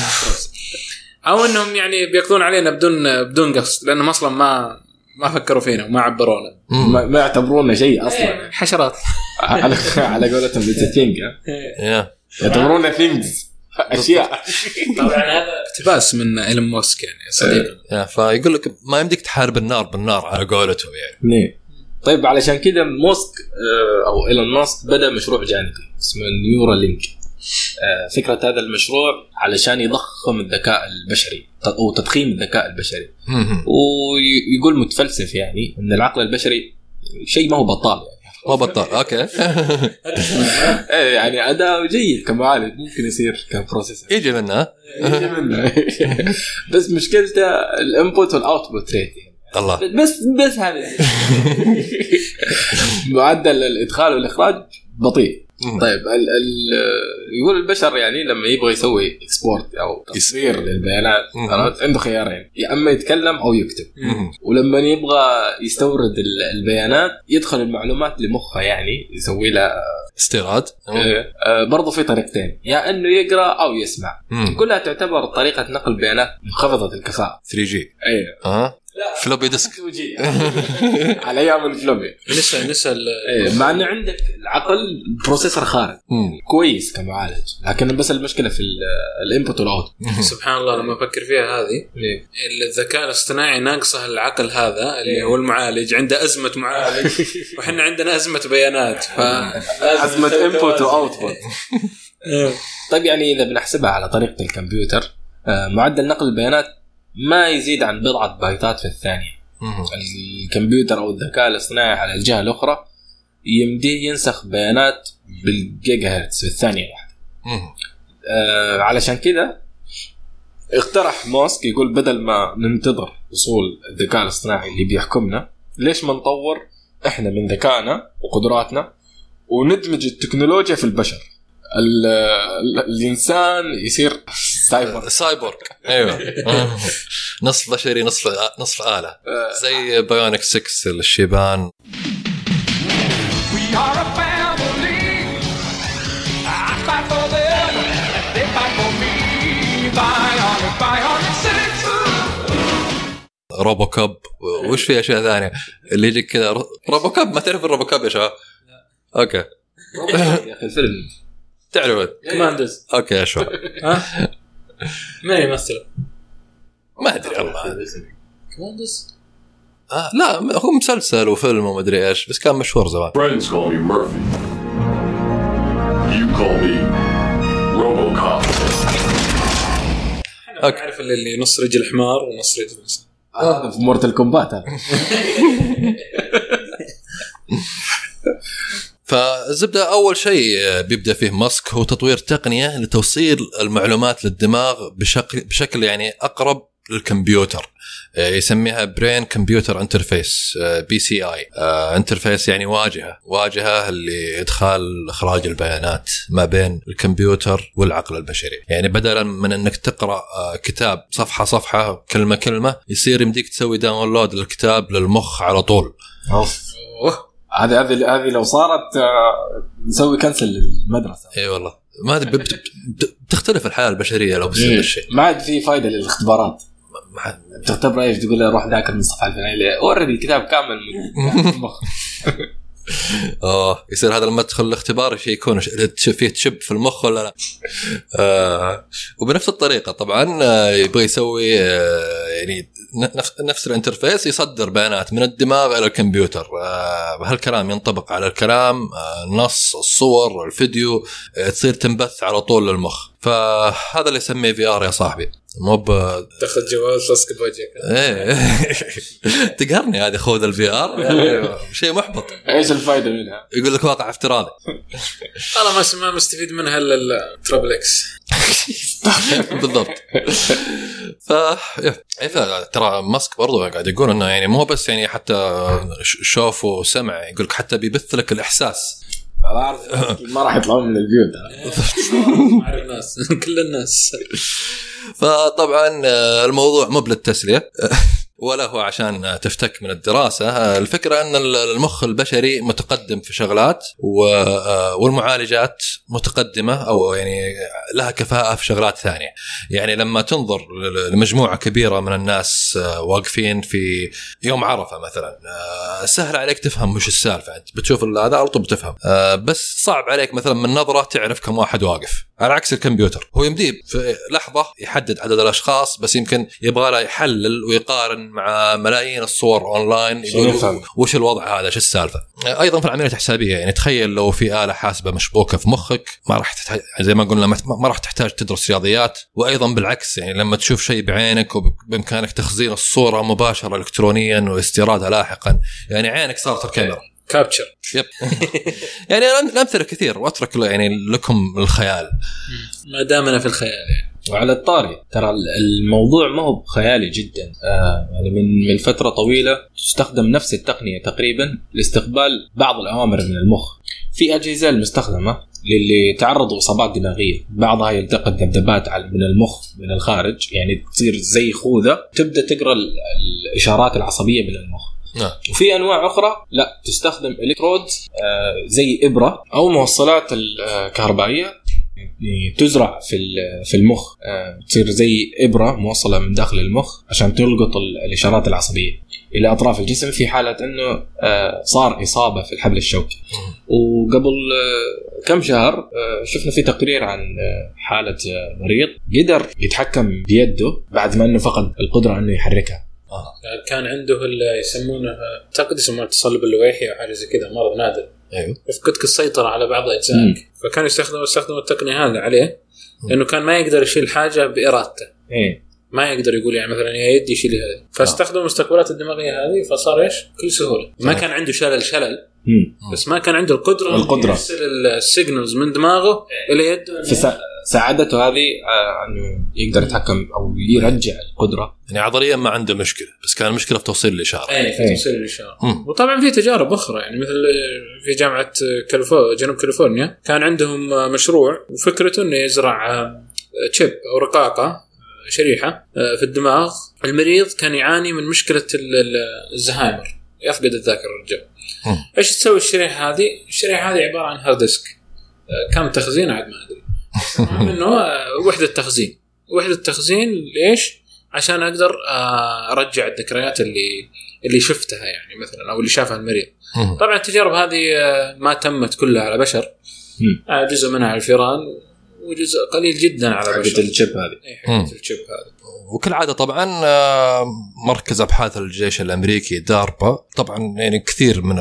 أو إنهم يعني بيقضون علينا بدون بدون قصد لأنهم أصلا ما ما فكروا فينا وما عبرونا. ما, ما يعتبرونا شيء أصلا. حشرات. على على قولتهم ذا thing يا يعتبرونا things أشياء. طبعا هذا اقتباس من إيلون ماسك يعني صديق يا فيقول لك ما يمديك تحارب النار بالنار على قولتهم يعني. ليه؟ طيب علشان كذا موسك آه، أو إيلون ماسك بدأ مشروع جانبي اسمه Neuralink آه، فكرة هذا المشروع علشان يضخم الذكاء البشري أو تضخيم الذكاء البشري. ويقول متفلسف يعني إن العقل البشري شيء ما هو بطال يعني. ما بطال أوكي. إيه يعني اداء جيد كمعالج ممكن يصير ك processor. يجي منها يجي منه. بس مشكلته ال input وال output rate الله. بس بس هذا. معدل الإدخال والإخراج بطيء. طيب ال ال يقول البشر يعني لما يبغى يسوي export أو تصوير للبيانات عرفت؟ عنده خيارين. يا أما يتكلم أو يكتب. ولما يبغى يستورد ال- البيانات يدخل المعلومات لمخه يعني يسوي له استيراد. إيه. آه برضه في طريقتين. يا إنه يقرأ أو يسمع. مم. كلها تعتبر طريقة نقل بيانات منخفضه الكفاءة. 3G أيوه floppy disk. على أيام ال floppy. نسى نسى ال- إيه مع إنه عندك العقل processor خارق. كويس كمعالج. لكن بس المشكلة في ال input وال out سبحان الله لما أفكر فيها هذه الذكاء الاصطناعي ناقصه العقل هذا اللي هو المعالج عنده أزمة معالج وحنا عندنا أزمة بيانات ف أزمة input و output طيب يعني إذا بنحسبها على طريقة الكمبيوتر آه، معدل نقل البيانات ما يزيد عن بضعة بايتات في الثانية. الكمبيوتر أو الذكاء الاصطناعي على الجهة الأخرى يمديه ينسخ بيانات بالجيجا هرتز في الثانية الواحده آه علشان كذا اقترح ماسك يقول بدل ما ننتظر وصول الذكاء الاصطناعي اللي بيحكمنا ليش ما نطور إحنا من ذكائنا وقدراتنا وندمج التكنولوجيا في البشر؟ ال- ال- الإنسان يصير cyber. cyborg أيوه. نصف بشري نصف نصف آلة. زي Bionic 6 للشيبان We are a family. I fight for them, they fight for me. Bionic, Bionic Six. RoboCop وش في أشياء ثانية؟ اللي يجيك كذا RoboCop ما تعرف ال RoboCop يا شباب؟ أوكي. يا أخي الفيلم تعرفون Commandos أوكي أشوف. ها؟ من يمثل؟ ما أدري والله. Commandos آه لا هو مسلسل وفيلم وما أدري إيش بس كان مشهور زمان. Friends call me Murphy. You call me Robocop. أنا أعرف اللي اللي نص رجل حمار ونص رجل إنسان. هذا في Mortal Kombat. فالزبدة أول شيء بيبدأ فيه ماسك هو تطوير تقنية لتوصيل المعلومات للدماغ بشكل بشكل يعني أقرب للكمبيوتر. آه، يسميها brain computer interface BCI interface يعني واجهة. واجهة اللي إدخال إخراج البيانات ما بين الكمبيوتر والعقل البشري. يعني بدلا من إنك تقرأ آه، كتاب صفحة صفحة كلمة كلمة يصير يمديك تسوي download للكتاب للمخ على طول. أوف. هذه هذه هذه لو صارت آه، نسوي cancel للمدرسه إي والله. ما أدري بت- بت- بتختلف الحياة البشرية لو بيصير إيه. هالشيء ما عاد في فائده للاختبارات. تختبر إيش؟ تقول له روح ذاكر من الصفحه الفلانيه already الكتاب كامل المخ. آه يصير هذا لما تدخل الاختبار يشيكون ش- تش- فيه chip في المخ ولا لا. آه وبنفس الطريقة طبعا آه، يبغى يسوي آه يعني نفس ال interface يصدر بيانات من الدماغ إلى الكمبيوتر. آه هالكلام ينطبق على الكلام آه النص الصور الفيديو آه تصير تنبث على طول للمخ. فهذا اللي يسميه VR يا صاحبي. مو ب تاخذ جوال تصق بوجهك إيه. تقهرني هذه خوذ ال VR يعني شيء محبط. إيش الفائده منها؟ يقول لك واقع افتراضي. والله ما ما مستفيد منها الا ال triple X بالضبط. ف ترى ماسك برضو قاعد يقول إنه يعني مو بس يعني حتى شوف وسمع يقول لك حتى بيبث لك الإحساس. أنا ما راح يطلعون من البيوت. الناس كل الناس. فطبعا آه، الموضوع مو للتسليه ولا هو عشان تفتك من الدراسة. آه، الفكرة أن المخ البشري متقدم في شغلات آه، والمعالجات متقدمة أو يعني لها كفاءة في شغلات ثانية. يعني لما تنظر ل- لمجموعة كبيرة من الناس آه، واقفين في يوم عرفة مثلا آه، سهل عليك تفهم وش السالفة. أنت بتشوف هذا على طول بتفهم. بس صعب عليك مثلا من نظرة تعرف كم واحد واقف. على عكس الكمبيوتر. هو يمديه في لحظة يحدد عدد الأشخاص بس يمكن يبغى له يحلل ويقارن مع ملايين الصور أونلاين. وش الوضع هذا؟ إيش السالفة؟ أيضا في العمليات الحسابية يعني تخيل لو في آلة حاسبة مشبوكة في مخك ما راح تحتاج زي ما قلنا ما ما راح تحتاج تدرس رياضيات. وأيضا بالعكس يعني لما تشوف شيء بعينك وبإمكانك تخزين الصورة مباشرة الكترونيا واستيرادها لاحقا يعني عينك صارت الكاميرا. كابتشر يب. يعني الامثله كثير وأترك يعني لكم الخيال. ما دامنا في الخيال يعني. وعلى الطاري. ترى الموضوع ما هو خيالي جدا. آه يعني من من فترة طويلة تستخدم نفس التقنية تقريبا لاستقبال بعض الأوامر من المخ. في أجهزة المستخدمة للي تعرضوا اصابات دماغية. بعضها يلتقط ذبذبات على- من المخ من الخارج. يعني تصير زي خوذة. تبدأ تقرأ ال- الإشارات العصبية من المخ. نعم. وفي أنواع أخرى. لا تستخدم الكترودز آه، زي إبرة أو موصلات الكهربائيه يعني تزرع في في المخ. آه، تصير زي إبرة موصلة من داخل المخ عشان تلقط ال- الإشارات العصبية إلى أطراف الجسم في حالة إنه آه، صار إصابة في الحبل الشوكي. وقبل آه، كم شهر آه، شفنا في تقرير عن آه، حالة آه، مريض قدر يتحكم بيده بعد ما إنه فقد القدرة إنه يحركها. كان عنده يسمونه أعتقد يسمونه التصلب اللويحي أو حاجة زي كذا مرض نادر. أيوه. يفقدك السيطره على بعض أجزائك. فكانوا يستخدموا يستخدموا التقنية هذه عليه لأنه كان ما يقدر يشيل حاجة بإرادته. إيه. ما يقدر يقول يعني مثلا يا يدي شيل هذه. فاستخدموا المستقبلات الدماغية هذه فصار إيش؟ بكل سهولة. ما كان عنده شلل شلل بس ما كان عنده القدرة إنه القدرة. يرسل السيجنالز من دماغه إلى يده. فساعدته هذه آه، أنه يقدر يتحكم أو يرجع القدرة. يعني عضليا ما عنده مشكلة بس كان المشكلة في توصيل الإشارة. اي في توصيل الإشارة. مم. وطبعا في تجارب أخرى يعني مثل في جامعة كاليفورنيا جنوب كاليفورنيا كان عندهم مشروع وفكرته إنه يزرع chip أو رقاقة شريحة في الدماغ. المريض كان يعاني من مشكلة ال- ال- الزهايمر يفقد الذاكرة الرجال. إيش تسوي الشريحة هذه؟ الشريحة هذه عبارة عن hard disk كم تخزين؟ عاد ما أدري. انه وحدة تخزين وحدة تخزين ليش؟ عشان أقدر آه، أرجع الذكريات اللي اللي شفتها يعني مثلا أو اللي شافها المريض. طبعا التجارب هذه آه، ما تمت كلها على بشر. آه، جزء منها على الفيران وجزء قليل جدا على حقت البشر ال chip هذه. إيه، حقت ال chip هذا وكالعاده طبعا آه، مركز أبحاث الجيش الأمريكي DARPA. طبعا يعني كثير من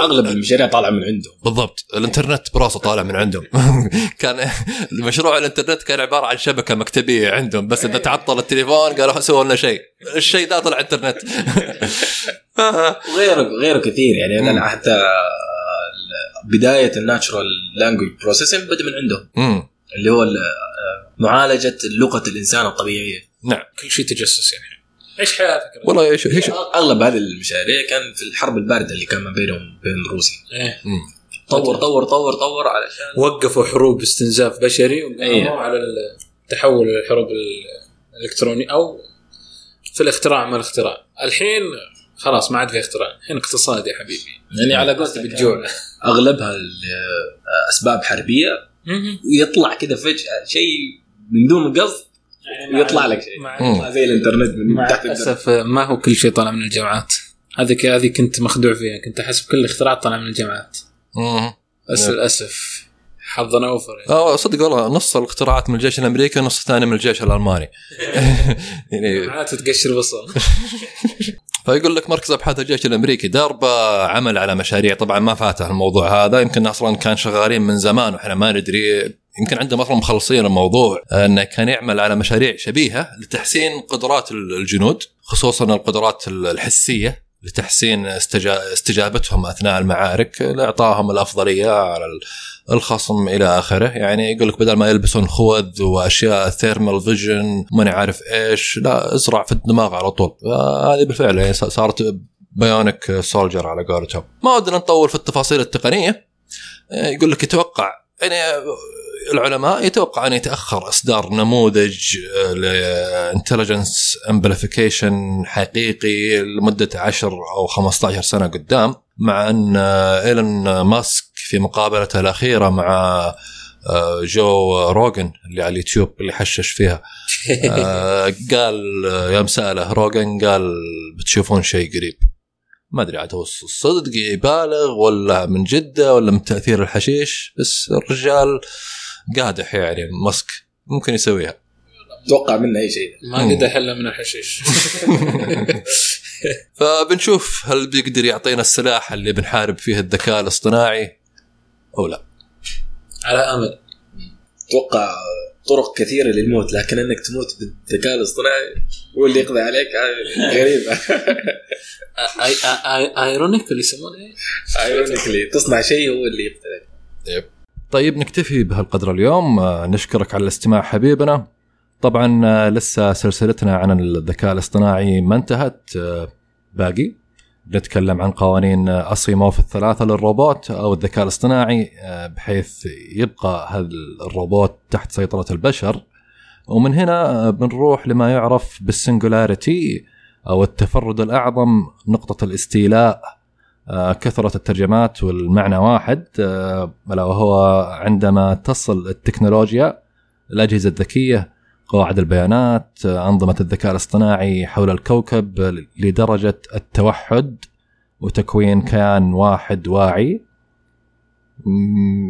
أغلب المشاريع طالعة من عنده بالضبط. الإنترنت براسه طالع من عندهم. كان المشروع الإنترنت كان عبارة عن شبكة مكتبية عندهم بس إذا تعطل التليفون قالوا سووا لنا شيء. الشيء ده طلع إنترنت. وغيره غيره كثير. يعني مثلا حتى بداية ال natural language processing بدأ من عندهم. اللي هو ال- معالجة لغة الإنسان الطبيعية. نعم. كل شيء تجسس يعني. عيش حياتك؟ والله إيش إيش أغلب هذه المشاريع كان في الحرب الباردة اللي كان ما بينهم وبين روسيا. إيه. طور طور طور طور علشان وقفوا حروب استنزاف بشري وقاموا إيه. على التحول للحروب الالكترونيه أو في الاختراع ما الاختراع. الحين خلاص ما عاد في اختراع. الحين اقتصاد يا حبيبي. يعني على قولتك بالجوع أغلبها أسباب حربية ويطلع كذا فجأة شيء من دون قصد ويطلع لك شيء مع- زي الانترنت من مع تحت الدرج. الاسف ما هو كل شيء طالع من الجامعات هذه هذه كنت مخدوع فيها كنت احسب كل الاختراعات طالع من الجامعات. بس. للأسف حظنا أوفر يعني. آه صدق والله نص الاختراعات من الجيش الأمريكي ونص الثاني من الجيش الألماني يعني جامعات تقشر بصل فيقول لك مركز أبحاث الجيش الأمريكي داربا عمل على مشاريع طبعا ما فاته الموضوع هذا يمكن أصلا كان شغالين من زمان وإحنا ما ندري يمكن عندهم أصلا مخلصين الموضوع إنه كان يعمل على مشاريع شبيهة لتحسين قدرات الجنود خصوصا القدرات الحسية لتحسين استجا- استجابتهم أثناء المعارك لاعطائهم الأفضلية على ال- الخصم إلى آخره. يعني يقول لك بدل ما يلبسون خوذ وأشياء thermal vision ماني عارف إيش لا إزرع في الدماغ على طول. فهذه بالفعل يعني صارت bionic soldier على قولتهم. ما ودنا نطول في التفاصيل التقنية. يقول لك يتوقع يعني العلماء يتوقع أن يتأخر إصدار نموذج ل intelligence amplification حقيقي لمدة 10 أو 15 سنة قدام مع أن إيلون ماسك في مقابلته الأخيرة مع آه، جو روجن اللي على اليوتيوب اللي حشش فيها آه، قال يوم سأله روجن قال بتشوفون شيء قريب؟ ما أدري عاد هو الصدق يبالغ ولا من جدة ولا من تأثير الحشيش بس الرجال قادح يعني مسك ممكن يسويها. أتوقع منه أي شيء. ما مم. قد حله من الحشيش. فبنشوف هل بيقدر يعطينا السلاح اللي بنحارب فيه الذكاء الاصطناعي أو لا. على أمل. أتوقع طرق كثيرة للموت لكن إنك تموت بالذكاء الاصطناعي هو اللي يقضي عليك غريبة. ironic اللي يسمونه إيه؟ ironically تصنع شيء هو اللي يقضي عليك yep. طيب نكتفي بهالقدر اليوم. آه، نشكرك على الاستماع حبيبنا. طبعا آه، لسه سلسلتنا عن الذكاء الاصطناعي ما انتهت. آه، باقي نتكلم عن قوانين اسيموف الثلاثة للروبوت أو الذكاء الاصطناعي بحيث يبقى هذا الروبوت تحت سيطرة البشر. ومن هنا بنروح لما يعرف بالسنجولاريتي أو التفرد الأعظم نقطة الاستيلاء. كثرة الترجمات والمعنى واحد. آه، ألا وهو عندما تصل التكنولوجيا الأجهزة الذكية قواعد البيانات آه، أنظمة الذكاء الاصطناعي حول الكوكب لدرجة التوحد وتكوين كيان واحد واعي.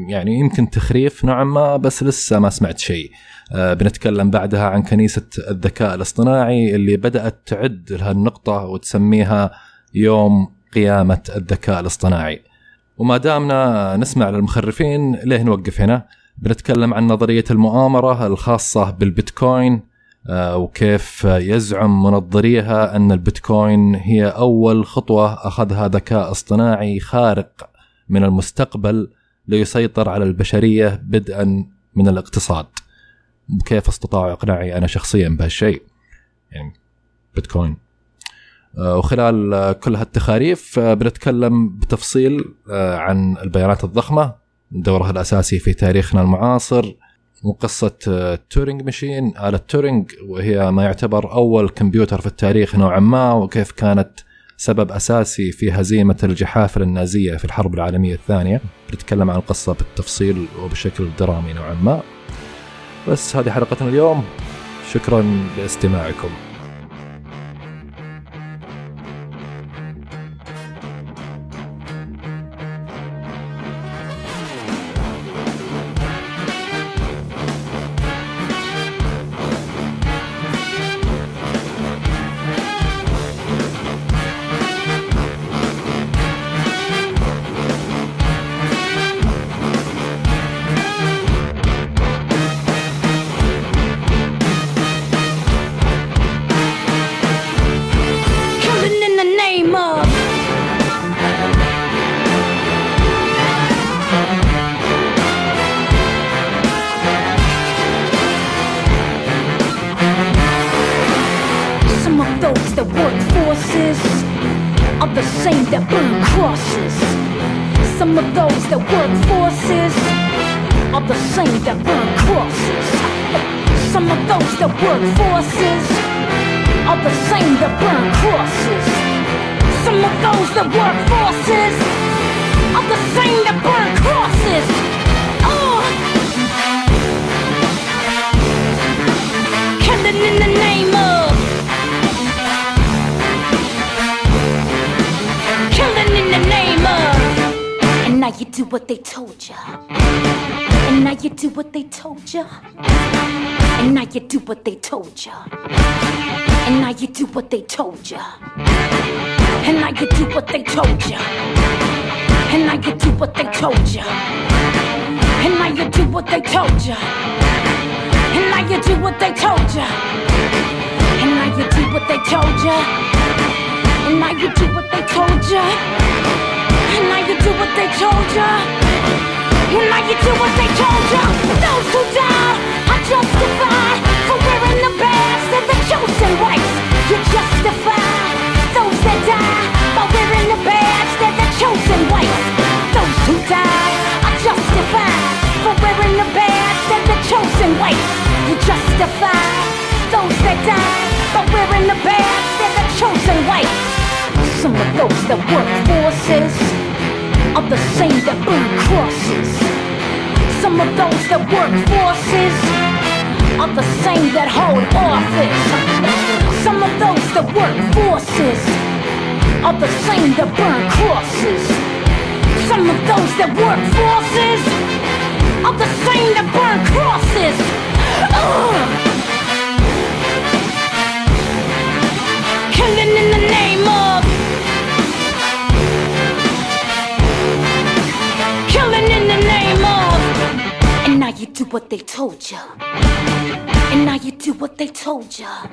يعني يمكن تخريف نوعا ما بس لسه ما سمعت شيء. آه، بنتكلم بعدها عن كنيسة الذكاء الاصطناعي اللي بدأت تعد لهالنقطة وتسميها يوم قيامة الذكاء الاصطناعي. وما دامنا نسمع للمخرفين ليه نوقف هنا؟ بنتكلم عن نظرية المؤامرة الخاصة بالبيتكوين آه، وكيف يزعم منظريها أن البيتكوين هي أول خطوة أخذها ذكاء اصطناعي خارق من المستقبل ليسيطر على البشرية بدءا من الاقتصاد. كيف استطاعوا اقناعي أنا شخصيا بهالشيء؟ يعني بيتكوين. وخلال آه، كل هالتخاريف آه، بنتكلم بتفصيل آه، عن البيانات الضخمة دورها الأساسي في تاريخنا المعاصر وقصة آه، Turing machine آلة تورينج وهي ما يعتبر أول كمبيوتر في التاريخ نوعا ما وكيف كانت سبب أساسي في هزيمة الجحافل النازية في الحرب العالمية الثانية. بنتكلم عن القصة بالتفصيل وبشكل درامي نوعا ما. بس هذه حلقتنا اليوم. شكرا لاستماعكم. Those that work forces are the same that burn crosses. Some of those that work forces are the same that burn crosses. Oh. Killing in the name of Killing in the name of And now you do what they told ya And now you do what they told ya you do what they told ya And now you do what they told ya And now you do what they told ya And now you do what they told ya And now you do what they told ya And now you do what they told ya And now you do what they told ya And now you do what they told ya And now you do what they told ya And now you do what they told ya Those who die are justified For wearing the They're the chosen You're justified Those that die wearing the badge the chosen Those who die are justified For wearing the badge the chosen You're justified Those that die wearing the badge the chosen Some of those that work forces Are the same that burn crosses. Some of those that work forces Are the same that hold office. Some of those that work forces Are the same that burn crosses. Some of those that work forces Are the same that burn crosses. Ugh. Killing in the name of what they told ya. And now you do what they told ya.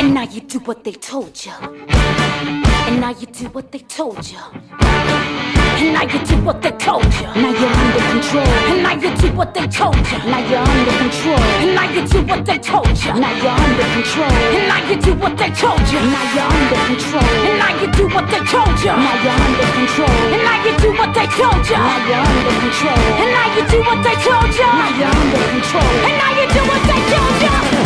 And now you do what they told ya And now you do what they told ya. And now you do what they told ya. Now you're under control. And now you do what they told ya. Now you're under control. And now you do what they told ya. Now you're under control. And now you do what they told ya. Now you're under control. And now you do what they told ya. Now you're under control. And now you do what they told ya. Now you're under control. And now you do what they told ya. Now you're under control. And now you do what they told ya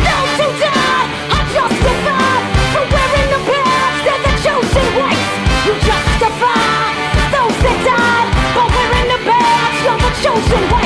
就算。